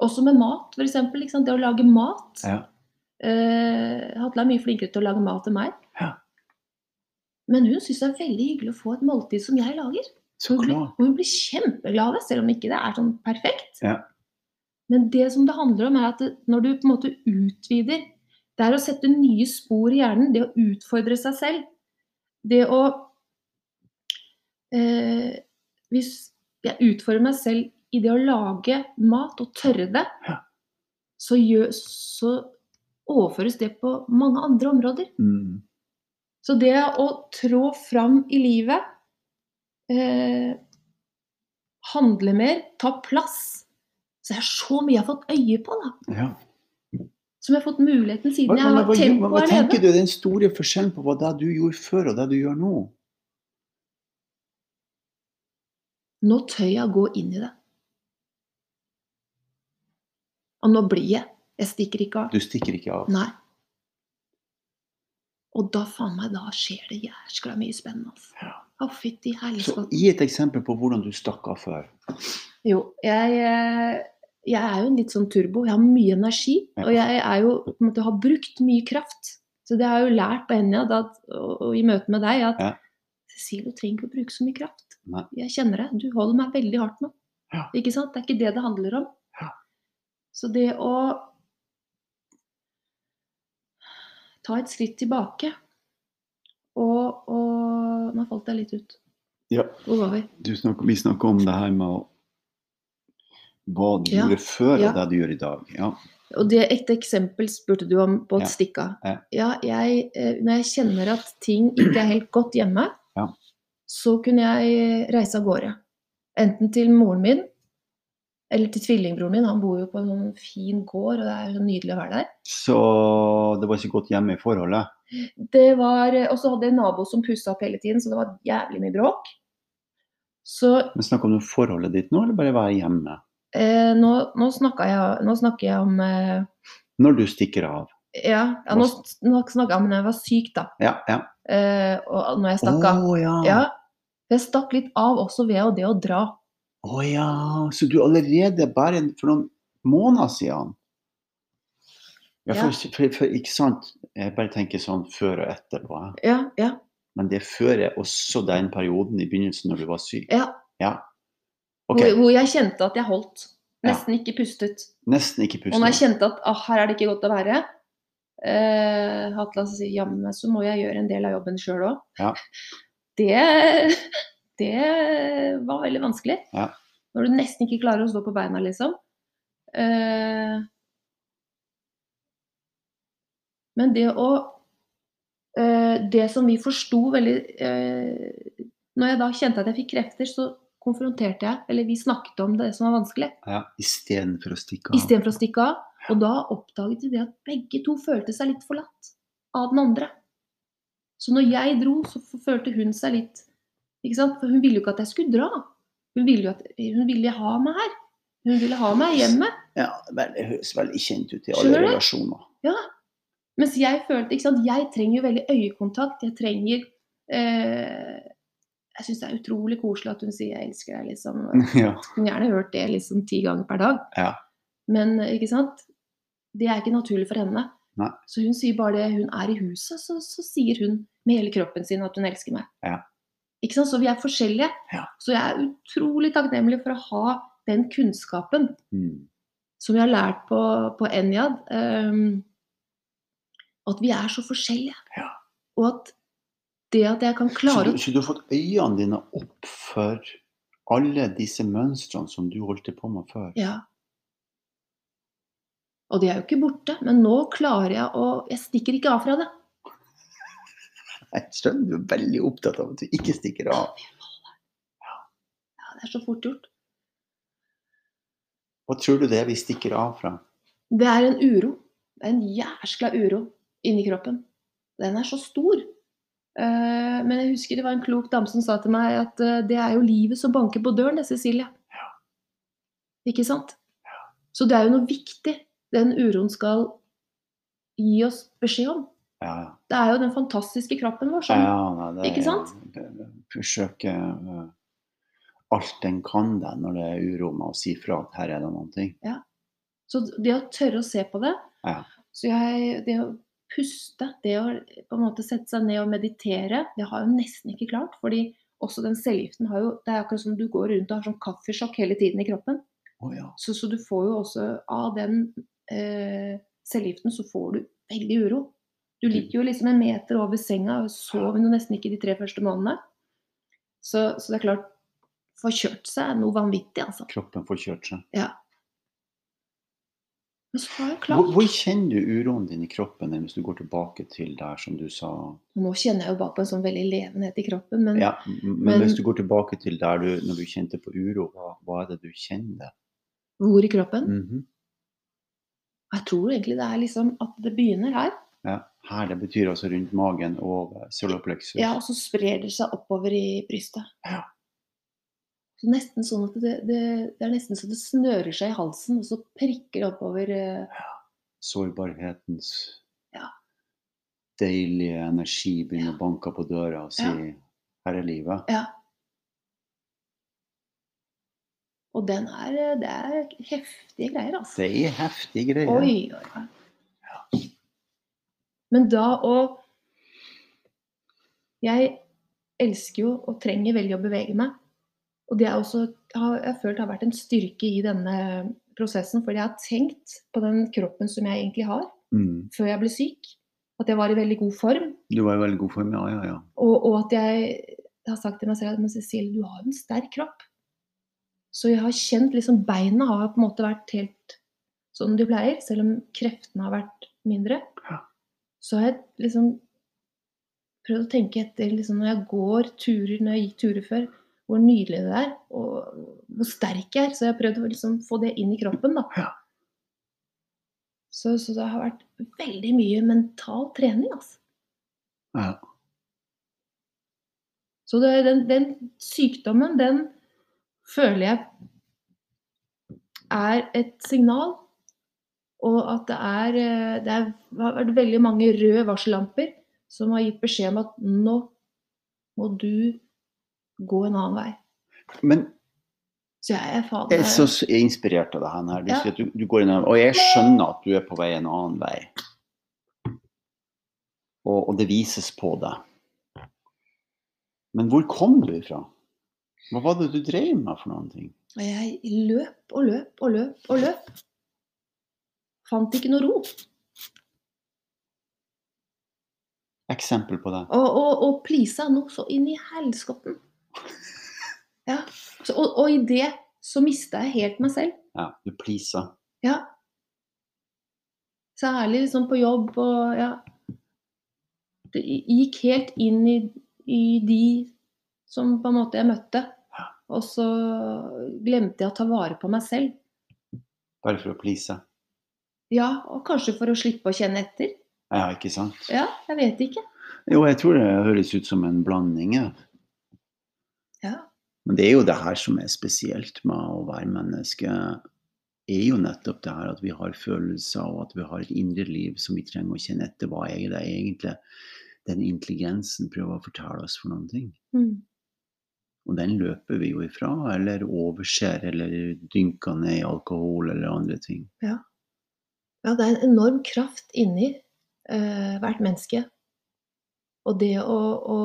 Også med mat, f.eks. Det å lage mat. Ja. Uh, Hatle er mye flinkere til å lage mat enn meg. Ja. Men hun syns det er veldig hyggelig å få et måltid som jeg lager. Så Hun blir, hun blir kjempeglad selv om ikke det er sånn perfekt. Ja. Men det som det handler om, er at det, når du på en måte utvider Det er å sette nye spor i hjernen, det å utfordre seg selv. Det å eh, Hvis jeg utfordrer meg selv i det å lage mat og tørre det, Ja. så, gjør, så overføres det på mange andre områder. Mm. Så det å trå fram i livet, eh, handle mer, ta plass Så det er så mye jeg har fått øye på, da. Ja. Som jeg har fått muligheten siden jeg hva, har tenkt på tempo hva tenker du er den store forskjellen på hva det du gjorde før, og det du gjør nå? Nå tør jeg å gå inn i det. Og nå blir jeg. Jeg stikker ikke av. Du stikker ikke av. Nei. Og da faen meg, da skjer det jæskla mye spennende. Altså. Ja. Å, fytti Så. Gi et eksempel på hvordan du stakk av før. Jo, jeg, eh, jeg er jo en litt sånn turbo. Jeg har mye energi. Ja. Og jeg er jo på en måte har brukt mye kraft. Så det har jeg jo lært på Enja og, og i møte med deg at Ja. Cecilie, du trenger ikke å bruke så mye kraft. Nei. Jeg kjenner det. Du holder meg veldig hardt nå. Ja. Ikke sant? Det er ikke det det handler om. Så det å ta et skritt tilbake og, og Nå falt jeg litt ut. Ja. Hvor var vi? Du snakker, vi snakker om det her med å, hva du Ja. gjorde før, Ja. og det du gjør i dag. Ja. Og det et eksempel spurte du om på et Ja. stikk av. Ja. Jeg, eh, når jeg kjenner at ting ikke er helt godt hjemme, Ja. så kunne jeg reise av gårde. Enten til moren min, eller til tvillingbroren min. Han bor jo på en sånn fin gård, og det er så nydelig å være der. Så det var ikke godt hjemme i forholdet? Det var, Og så hadde jeg en nabo som pussa opp hele tiden, så det var jævlig mye bråk. Så Men Snakker du om forholdet ditt nå, eller bare være hjemme? eh, nå, nå, jeg, nå snakker jeg om eh, Når du stikker av? Ja, ja nå, nå snakker jeg om når jeg var syk, da. Ja, ja. Eh, og når jeg stakk av. ja. Ja, jeg stakk litt av også ved det å dra. Å ja. Så du allerede bare for noen måneder siden ja, for, for, for, Ikke sant? Jeg bare tenker sånn før og etterpå. Ja, ja, Men det er før også den perioden i begynnelsen når du var syk. ja. Ja. Okay. Hvor, hvor jeg kjente at jeg holdt. Nesten ikke pustet. Nesten ikke Og når jeg kjente at ah, her er det ikke godt å være, eh, Hatla sier jammen så må jeg gjøre en del av jobben sjøl òg. Ja. [LAUGHS] Det, det var veldig vanskelig. Ja. Når du nesten ikke klarer å stå på beina, liksom. Uh, men det å uh, Det som vi forsto veldig uh, Når jeg da kjente at jeg fikk krefter, så konfronterte jeg, eller vi snakket om det som var vanskelig. Ja, Istedenfor å stikke av. Istedenfor å stikke av. Og da oppdaget vi det at begge to følte seg litt forlatt av den andre. Så når jeg dro, så følte hun seg litt? For hun ville jo ikke at jeg skulle dra. Hun ville jo at, hun ville ha meg her. Hun ville ha meg hjemme. Ja, vel, Det høres veldig kjent ut i alle Skjønner relasjoner. Ja. Mens jeg følte ikke sant? Jeg trenger jo veldig øyekontakt. Jeg trenger eh, Jeg syns det er utrolig koselig at hun sier 'jeg elsker deg', liksom. [LAUGHS] Ja. Kunne gjerne hørt det liksom ti ganger per dag. Ja. Men ikke sant? Det er ikke naturlig for henne. Nei. Så hun sier bare det hun er i huset, så, så sier hun med hele kroppen sin at hun elsker meg. Ja. Ikke sant? Så vi er forskjellige. Ja. Så jeg er utrolig takknemlig for å ha den kunnskapen Mm. som vi har lært på, på Enyad. Um, at vi er så forskjellige. Ja. Og at det at jeg kan Så, klare du, så du har fått øynene dine opp for alle disse mønstrene som du holdt på med før? Ja. Og de er jo ikke borte, men nå klarer jeg å Jeg stikker ikke av fra det. Jeg skjønner du er veldig opptatt av at du ikke stikker av. Ja, det er så fort gjort. Hva tror du det er vi stikker av fra? Det er en uro. Det er en jæskla uro inni kroppen. Den er så stor. Eh, men jeg husker det var en klok dame som sa til meg at eh, det er jo livet som banker på døren, det, Cecilie. Ikke sant? Ja. Så det er jo noe viktig den uroen skal gi oss beskjed om. Ja, ja. Det er jo den fantastiske kroppen vår som ja nei, Ikke sant? Forsøke uh, alt den kan det når det er uro med å si fra at her er det noen ting. Så det å tørre å se på det Ja. Så jeg, det å puste, det å på en måte sette seg ned og meditere, det har jeg jo nesten ikke klart. fordi også den cellegiften har jo Det er akkurat som du går rundt og har sånn kaffesjokk hele tiden i kroppen. Oh, ja. Så, så du får jo også av den eh, cellegiften så får du veldig uro. Du ligger jo liksom en meter over senga og sover jo nesten ikke de tre første månedene. Så, så det er klart Forkjørt seg er noe vanvittig, altså. Kroppen får kjørt seg. Men så har det Hvor, klart hvor kjenner du uroen din i kroppen hvis du går tilbake til der som du sa? Nå kjenner jeg jo bare på en sånn veldig levenhet i kroppen, men Ja, men, Men- hvis du går tilbake til der du, når du kjente på uro, hva, hva er det du kjenner? hvor i kroppen? Mhm. Jeg tror egentlig det er liksom at det begynner her. Ja. Her, det betyr altså rundt magen og soloplexus. Ja, og så sprer det seg oppover i brystet. Ja. Så nesten sånn at det, det, det er nesten så det snører seg i halsen, og så prikker det oppover. Ja. Sårbarhetens Ja. deilige energi begynner å banke på døra og si Ja. her er livet. Ja. Og den er, eh, det er heftige greier, altså. Det er heftige greier. Oi, oi, oi. Men da å Jeg elsker jo og trenger veldig å bevege meg. Og det er også, har jeg følt har vært en styrke i denne prosessen. For jeg har tenkt på den kroppen som jeg egentlig har, Mm. før jeg ble syk. At jeg var i veldig god form. Du var i veldig god form, ja, ja, ja. Og, og at jeg, har sagt til meg selv at Cecilie, du har en sterk kropp. Så jeg har kjent liksom Beina har på en måte vært helt sånn de pleier, selv om kreftene har vært mindre. Så har jeg liksom prøvd å tenke etter liksom, når jeg går turer, når jeg gikk turer før, hvor nydelig det er, og hvor sterk jeg er. Så jeg har prøvd å liksom få det inn i kroppen, da. Ja. Så, så det har vært veldig mye mental trening, altså. ja. Så det, den, den sykdommen, den føler jeg er et signal. Og at det er eh, Det er, har vært veldig mange røde varsellamper som har gitt beskjed om at nå må du gå en annen vei. Men Så jeg er fader jeg er så inspirert av det her. Du Ja. sier at du, du går inn, og jeg skjønner at du er på vei en annen vei. Og, og det vises på deg. Men hvor kom du ifra? Hva var det du drev med for noen ting? Jeg løp og løp og løp og løp. Fant ikke noe ro. Eksempel på det. Og, og, og plisa noe så inn i helskotten. [LAUGHS] Ja. Så, og, og i det så mista jeg helt meg selv. Ja, du pleasa. Ja. Særlig liksom på jobb og ja. Det gikk helt inn i, i de som på en måte jeg møtte. Og så glemte jeg å ta vare på meg selv. Bare for å please. Ja, og kanskje for å slippe å kjenne etter. Ja, ikke sant? Ja, jeg vet ikke. Jo, jeg tror det høres ut som en blanding. Ja. Ja. Men det er jo det her som er spesielt med å være menneske. er jo nettopp det her at vi har følelser og at vi har et indre liv som vi trenger å kjenne etter. Hva er det egentlig den intelligensen prøver å fortelle oss for noen ting? Mm. Og den løper vi jo ifra, eller overser, eller dynker ned i alkohol eller andre ting. Ja, det er en enorm kraft inni eh, hvert menneske. Og det å, å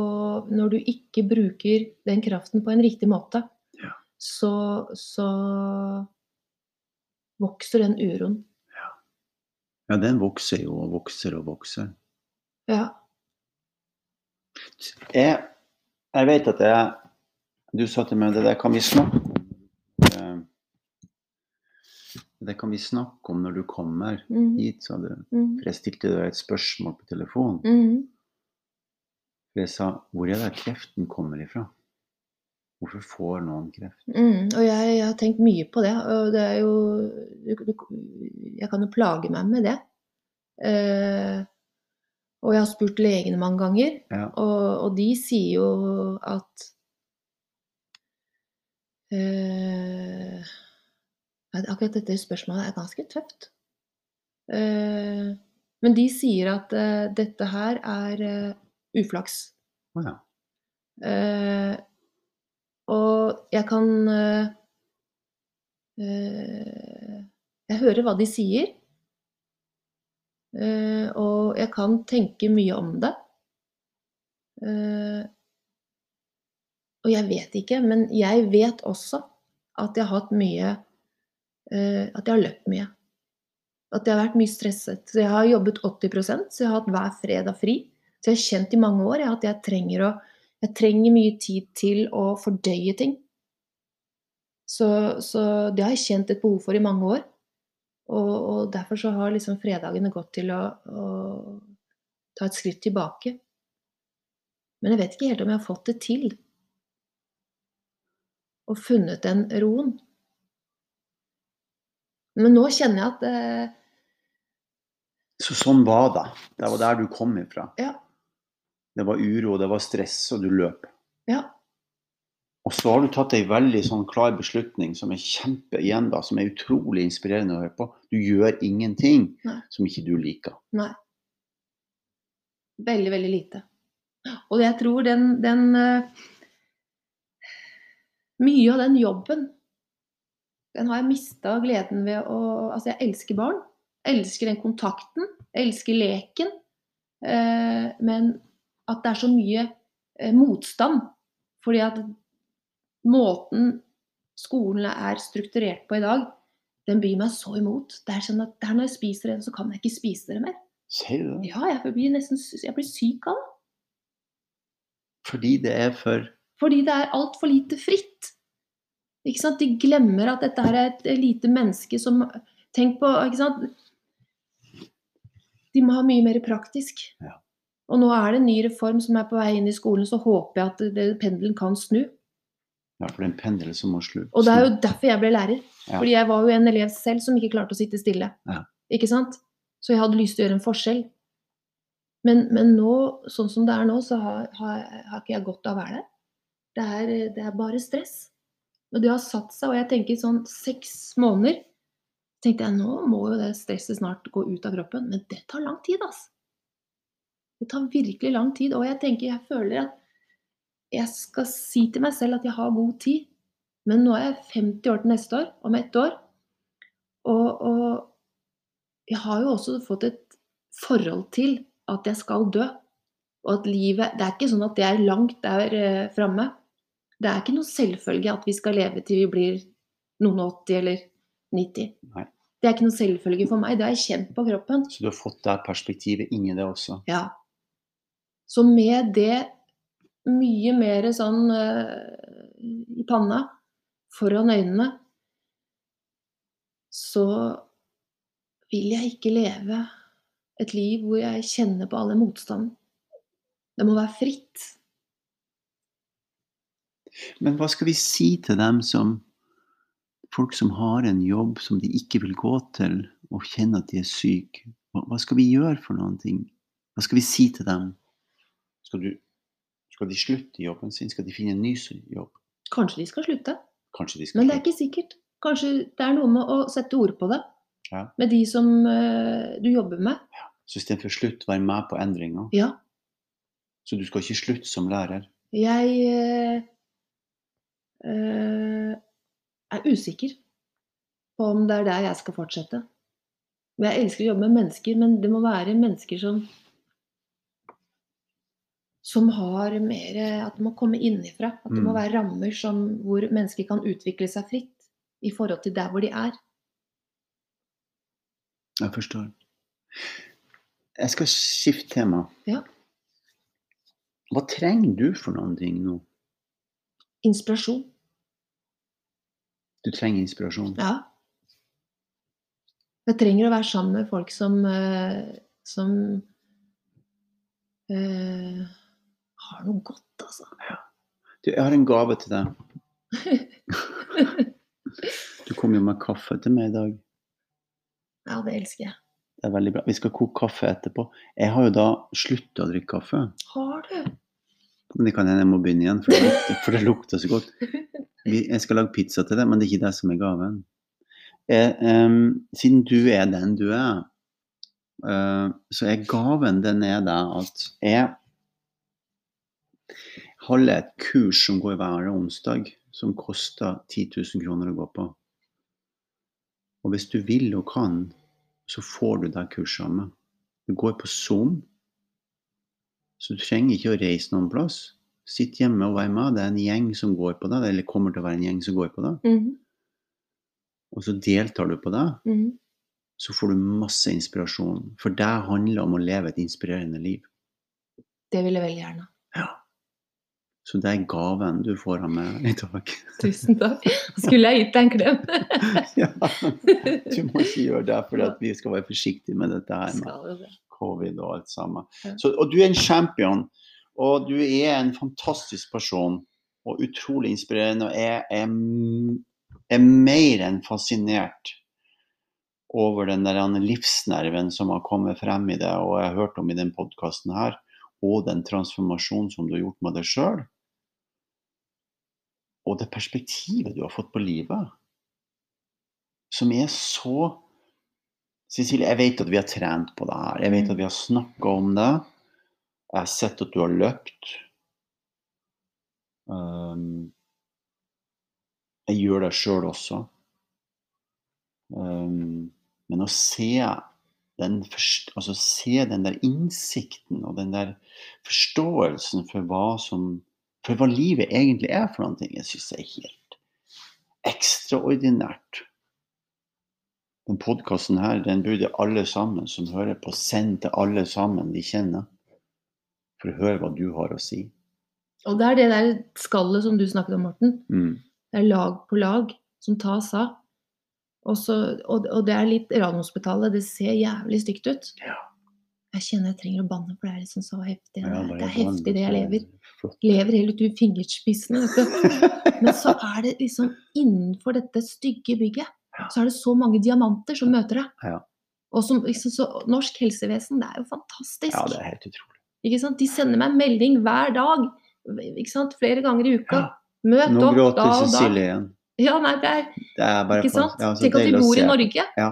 Når du ikke bruker den kraften på en riktig måte, Ja. så, så vokser den uroen. Ja, den vokser jo og vokser og vokser. Ja. Jeg, jeg vet at jeg Du sa til meg det der kan vi snakke om. Eh, Det kan vi snakke om når du kommer Mm, hit, sa du. mm, For jeg stilte deg et spørsmål på telefon. mm. For jeg sa hvor er det kreften kommer ifra? Hvorfor får noen kreft? Mm, og jeg, jeg har tenkt mye på det, og det er jo du, du, Jeg kan jo plage meg med det. Eh, og jeg har spurt legene mange ganger, Ja. og, og de sier jo at eh, Akkurat dette spørsmålet er ganske tøft. Eh, men de sier at eh, dette her er eh, uflaks. Å ja. Og jeg kan Jeg hører hva de sier. Uh, og jeg kan tenke mye om det. Uh, og jeg vet ikke, men jeg vet også at jeg har hatt mye At jeg har løpt mye. At jeg har vært mye stresset. Så jeg har jobbet 80% så jeg har hatt hver fredag fri. Så jeg har kjent i mange år at jeg trenger å jeg trenger mye tid til å fordøye ting. Så, så det har jeg kjent et behov for i mange år. Og, og derfor så har liksom fredagene gått til å, å ta et skritt tilbake. Men jeg vet ikke helt om jeg har fått det til. Og funnet den roen. Men nå kjenner jeg at eh, Så sånn var det. Det var der du kom ifra. Ja. Det var uro, det var stress, og du løp. Ja. Og så har du tatt ei veldig sånn klar beslutning som er kjempe igjen da, som er utrolig inspirerende å høre på. Du gjør ingenting Nei. som ikke du liker. Nei. Veldig, veldig lite. Og jeg tror den, den eh, Mye av den jobben, den har jeg mista gleden ved å Altså, jeg elsker barn. Jeg elsker den kontakten. Jeg elsker leken. Eh, men at det er så mye eh, motstand. Fordi at måten skolen er strukturert på i dag, den byr meg så imot. Det er sånn at der når jeg spiser det, så kan jeg ikke spise det mer. Sier du det? Ja, jeg blir nesten jeg blir syk av det. Fordi det er for Fordi det er altfor lite fritt. Ikke sant? De glemmer at dette her er et lite menneske som Tenk på ikke sant? De må ha mye mer praktisk. Ja. Og nå er det en ny reform som er på vei inn i skolen, så håper jeg at det, pendelen kan snu. Ja, for det er en pendel som må slutte. Og det er jo derfor jeg ble lærer. Ja. Fordi jeg var jo en elev selv som ikke klarte å sitte stille. Ja. Ikke sant? Så jeg hadde lyst til å gjøre en forskjell. Men, men nå, sånn som det er nå, så har, har, har ikke jeg godt av å være der. Det er, det er bare stress. Og det har satt seg, og jeg tenker sånn seks måneder tenkte jeg nå må jo det stresset snart gå ut av kroppen. Men det tar lang tid, altså. Det tar virkelig lang tid. Og jeg tenker, jeg føler at jeg skal si til meg selv at jeg har god tid. Men nå er jeg 50 år til neste år, om ett år. Og, og jeg har jo også fått et forhold til at jeg skal dø. Og at livet Det er ikke sånn at det er langt der eh, framme. Det er ikke noe selvfølge at vi skal leve til vi blir noen og 80 eller 90. Nei. Det er ikke noe selvfølge for meg. Det har jeg kjent på kroppen. Så du har fått det perspektivet inni det også. Ja. Så med det mye mer sånn uh, i panna, foran øynene, så vil jeg ikke leve et liv hvor jeg kjenner på alle motstand. Det må være fritt. Men hva skal vi si til dem som Folk som har en jobb som de ikke vil gå til, og kjenner at de er syke. Hva, skal vi gjøre for noen ting? Hva skal vi si til dem? Skal, du, skal de slutte i jobben sin? Skal de finne en ny jobb? Kanskje de skal slutte, Kanskje de skal men det er ikke sikkert. Kanskje det er noe med å sette ord på det. Ja. Med de som uh, du jobber med. Så istedenfor slutt, være med på endringa. Ja. Så du skal ikke slutte som lærer. Jeg eh, er usikker på om det er der jeg skal fortsette. Jeg elsker å jobbe med mennesker, men det må være mennesker som som har mer At det må komme innenfra. At det må Mm. være rammer som, hvor mennesker kan utvikle seg fritt i forhold til der hvor de er. Jeg forstår. Jeg skal skifte tema. Ja. Hva trenger du for noen ting nå? Inspirasjon. Du trenger inspirasjon. Ja. Jeg trenger å være sammen med folk som eh, som uh, har noe godt, altså. Du, jeg har en gave til deg. [LAUGHS] Du kom jo med kaffe til meg i dag. Ja, det elsker jeg. Det er veldig bra. Vi skal koke kaffe etterpå. Jeg har jo da slutta å drikke kaffe. Har du? Men det kan hende jeg må begynne igjen, for det lukter, for det lukter så godt. [LAUGHS] Jeg skal lage pizza til deg, men det er ikke det som er gaven. Jeg, um, siden du er den du er, uh, så er gaven den er det at jeg holder et kurs som går hver onsdag, som koster 10 000 kroner å gå på. Og hvis du vil og kan, så får du det kurset av meg. Du går på Zoom. Så du trenger ikke å reise noen plass. Sitt hjemme og vær med. Det er en gjeng som går på det, eller kommer til å være en gjeng som går på det. Mhm, Og så deltar du på det, mhm. så får du masse inspirasjon. For det handler om å leve et inspirerende liv. Det vil jeg veldig gjerne. Ja. Så det er gaven du får av meg i dag. [LAUGHS] Tusen takk. Skulle jeg gitt deg en klem? [LAUGHS] ja. Du må ikke gjøre det, for vi skal være forsiktige med dette her med covid og alt sammen. Så, og du er en champion, og du er en fantastisk person. Og utrolig inspirerende. Og jeg er, er mer enn fascinert over den der livsnerven som har kommet frem i det, og jeg har hørt om i den podkasten her, og den transformasjonen som du har gjort med deg sjøl. Og det perspektivet du har fått på livet, som er så Cecilie, jeg vet at vi har trent på det her. Jeg vet at vi har snakka om det. Jeg har sett at du har løpt. Um, jeg gjør det sjøl også. Um, men å se den, altså se den der innsikten og den der forståelsen for hva som for hva livet egentlig er for noe, jeg syns er helt ekstraordinært. Den podkasten her, den burde alle sammen som hører på, sende til alle sammen de kjenner. For å høre hva du har å si. Og det er det der skallet som du snakket om, Morten. Mm. Det er lag på lag som tas av. Og, så, og, og det er litt Radiumhospitalet. Det ser jævlig stygt ut. Ja. Jeg kjenner jeg trenger å banne, for det er liksom så heftig. Ja, det, er, det er heftig det jeg lever. Jeg Lever helt ut i fingerspissene. [LAUGHS] Men så er det liksom innenfor dette stygge bygget, så er det så mange diamanter som møter deg. Ja. Og som, liksom, så, norsk helsevesen, det er jo fantastisk. Ja, det er helt utrolig. Ikke sant? De sender meg en melding hver dag. Ikke sant? Flere ganger i uka. Ja. Møt opp da og da. Cecilie igjen. Ja, nei, det er Det er bare ikke sant? ja, Tenk at vi bor i. Norge. Ja.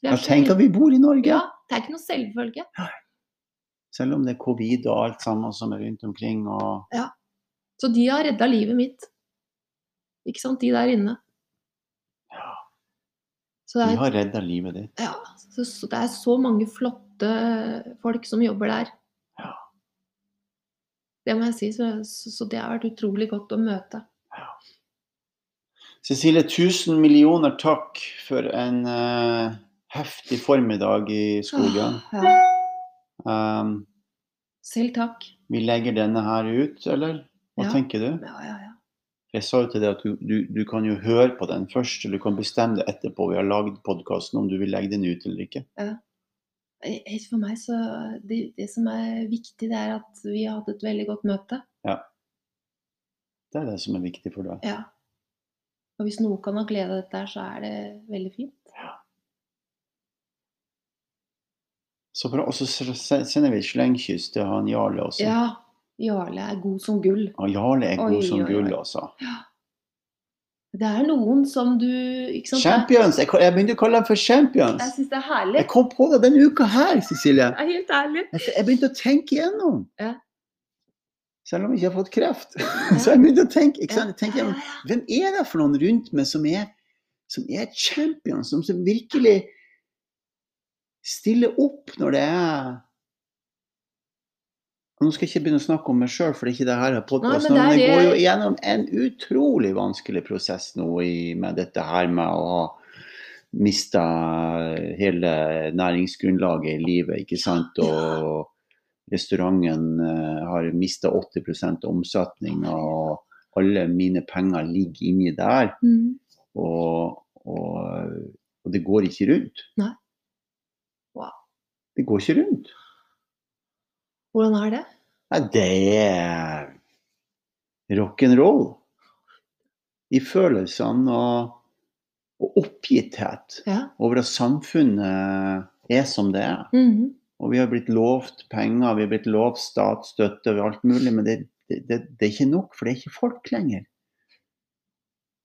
Er Ja, tenk at vi bor i Norge! Ja, det er ikke noe selvfølge. Selv om det er covid og alt sammen som er rundt omkring. Og... Så de har redda livet mitt. Ikke sant? De der inne. Ja, Så det de er, har redda livet ditt. ja, så, så det er så mange flotte folk som jobber der. Ja. Det må jeg si. Så, så, så det har vært utrolig godt å møte. Cecilie, tusen millioner takk for en uh, heftig formiddag i skogen. Ah, Ja. Um, Selv takk. vi legger denne her ut, eller? Hva Ja. tenker du? Ja, ja, ja. Jeg sa jo til deg at du, du, du kan jo høre på den først, eller du kan bestemme det etterpå. Vi har lagd podkasten om du vil legge den ut eller ikke. Eh, For meg så det, det som er viktig, det er at vi har hatt et veldig godt møte. Ja. Det er det som er viktig for deg. Ja. Og hvis noe kan ha glede av dette så er det veldig fint. Så bra. Og så sender vi et slengkyss til han Jarle også. Ja. Jarle er god som gull. Og Jarle er god Oi, som oi, gull, altså. Det er noen som du sant? Champions! Jeg, jeg begynte å kalle dem for champions. Jeg syns det er herlig. Jeg kom på det denne uka her, Cecilie. Det er helt ærlig. Jeg, begynte å tenke igjennom. Ja. Selv om jeg ikke har fått kreft. [LAUGHS] Så jeg begynte å tenke, ikke sant? Jeg tenkte, igjennom, ja, ja. Hvem er det for noen rundt meg som er, som er champions, som, som virkelig stiller opp når det er Nå skal jeg ikke begynne å snakke om meg sjøl, for det er ikke det her er podkasten. Men jeg går jo gjennom en utrolig vanskelig prosess nå i, med dette her med å ha mista hele næringsgrunnlaget i livet, ikke sant. Og restauranten eh, har mista 80% omsetning, og alle mine penger ligger inni der. Mm. Og, og, og det går ikke rundt. Nei. Wow. Det går ikke rundt. Hvordan er det? Nei, det er rock'n'roll. I følelsene og, og oppgitthet Ja. over at samfunnet er som det er. Mhm. Og vi har blitt lovt penger, vi har blitt lovt statsstøtte og alt mulig, men det, det, det, det er ikke nok, for det er ikke folk lenger.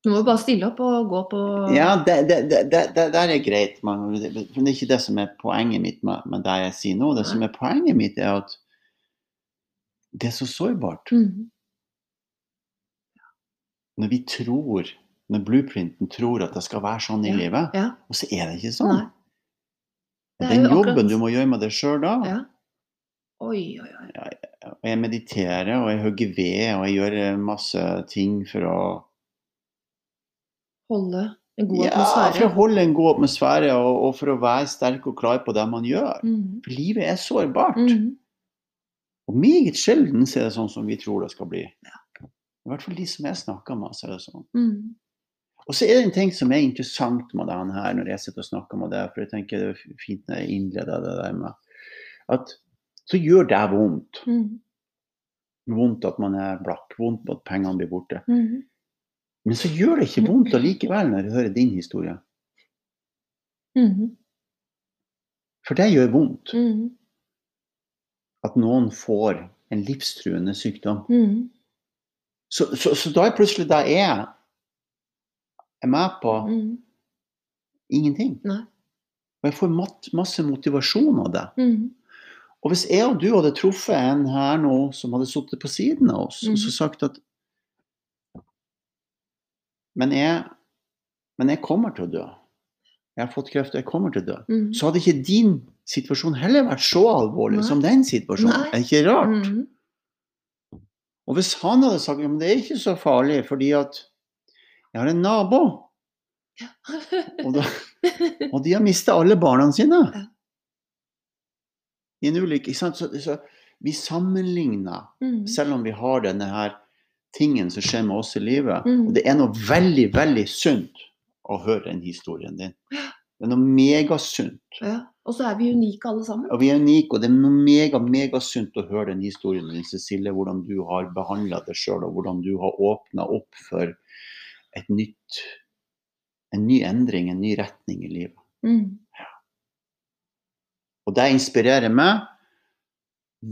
Du må jo bare stille opp og gå på Ja, det, det, det, det, er greit, men det, men det er ikke det som er poenget mitt med, med det jeg sier nå. Det som er poenget mitt, er at det er så sårbart. Mm. Når vi tror, når blueprinten tror at det skal være sånn i Ja. livet, Ja. og så er det ikke sånn. Nei. Det er Den jobben akkurat- du må gjøre med deg sjøl da, Ja. Oi, oi, oi. og jeg mediterer og jeg hogger ved og jeg gjør eh, masse ting for å Holde en god ja, for å holde en god atmosfære og, og for å være sterk og klar på det man gjør. Mm. For livet er sårbart. Mhm. Og meget sjelden er det sånn som vi tror det skal bli. I hvert fall de som jeg snakker med, så er det sånn. Mm. Og så er det en ting som er interessant med den her, når jeg sitter og snakker med deg, for jeg tenker det er fint når jeg innleder det der med at så gjør det vondt. Mm. Vondt at man er blakk, vondt at pengene blir borte. Mm. Men så gjør det ikke vondt allikevel når jeg hører din historie. Mm. For det gjør vondt Mhm. At noen får en livstruende sykdom. Mm. Så, så, så da er plutselig det jeg er med på mm. ingenting. Nei. Og jeg får masse motivasjon av det. Mm. Og hvis jeg og du hadde truffet en her nå som hadde sittet på siden av oss og så Mhm. sagt at men jeg, men jeg kommer til å dø. Jeg har fått kreft, og jeg kommer til å dø. Mm. Så hadde ikke din situasjon heller vært så alvorlig Nei. som den situasjonen. Nei. Er det ikke rart? Mm. Og hvis han hadde sagt at det er ikke så farlig, fordi at jeg har en nabo, og, da, og de har mista alle barna sine Ja. i en ulykke. ikke sant? Så, så vi sammenligner, mm. selv om vi har denne her tingen som skjer med oss i livet. Mhm. Og det er noe veldig, veldig sunt å høre den historien din. Det er noe megasunt. Ja. Og så er vi unike alle sammen. Og vi er unike, og det er noe mega, megasunt å høre den historien din, Cecilie. Hvordan du har behandla deg sjøl, og hvordan du har åpna opp for et nytt En ny endring, en ny retning i livet. Mhm. Og det inspirerer meg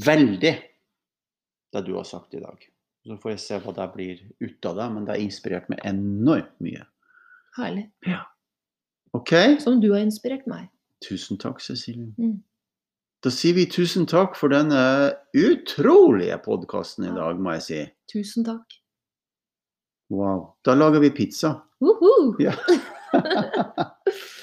veldig, det du har sagt i dag. Så får jeg se hva det blir ut av det, men det har inspirert meg enormt mye. Herlig. OK? Som du har inspirert meg. Tusen takk, Cecilie. Mm. Da sier vi tusen takk for denne utrolige podkasten i dag, må jeg si. Tusen takk. Wow. Da lager vi pizza. Woohoo! Ja. [LAUGHS]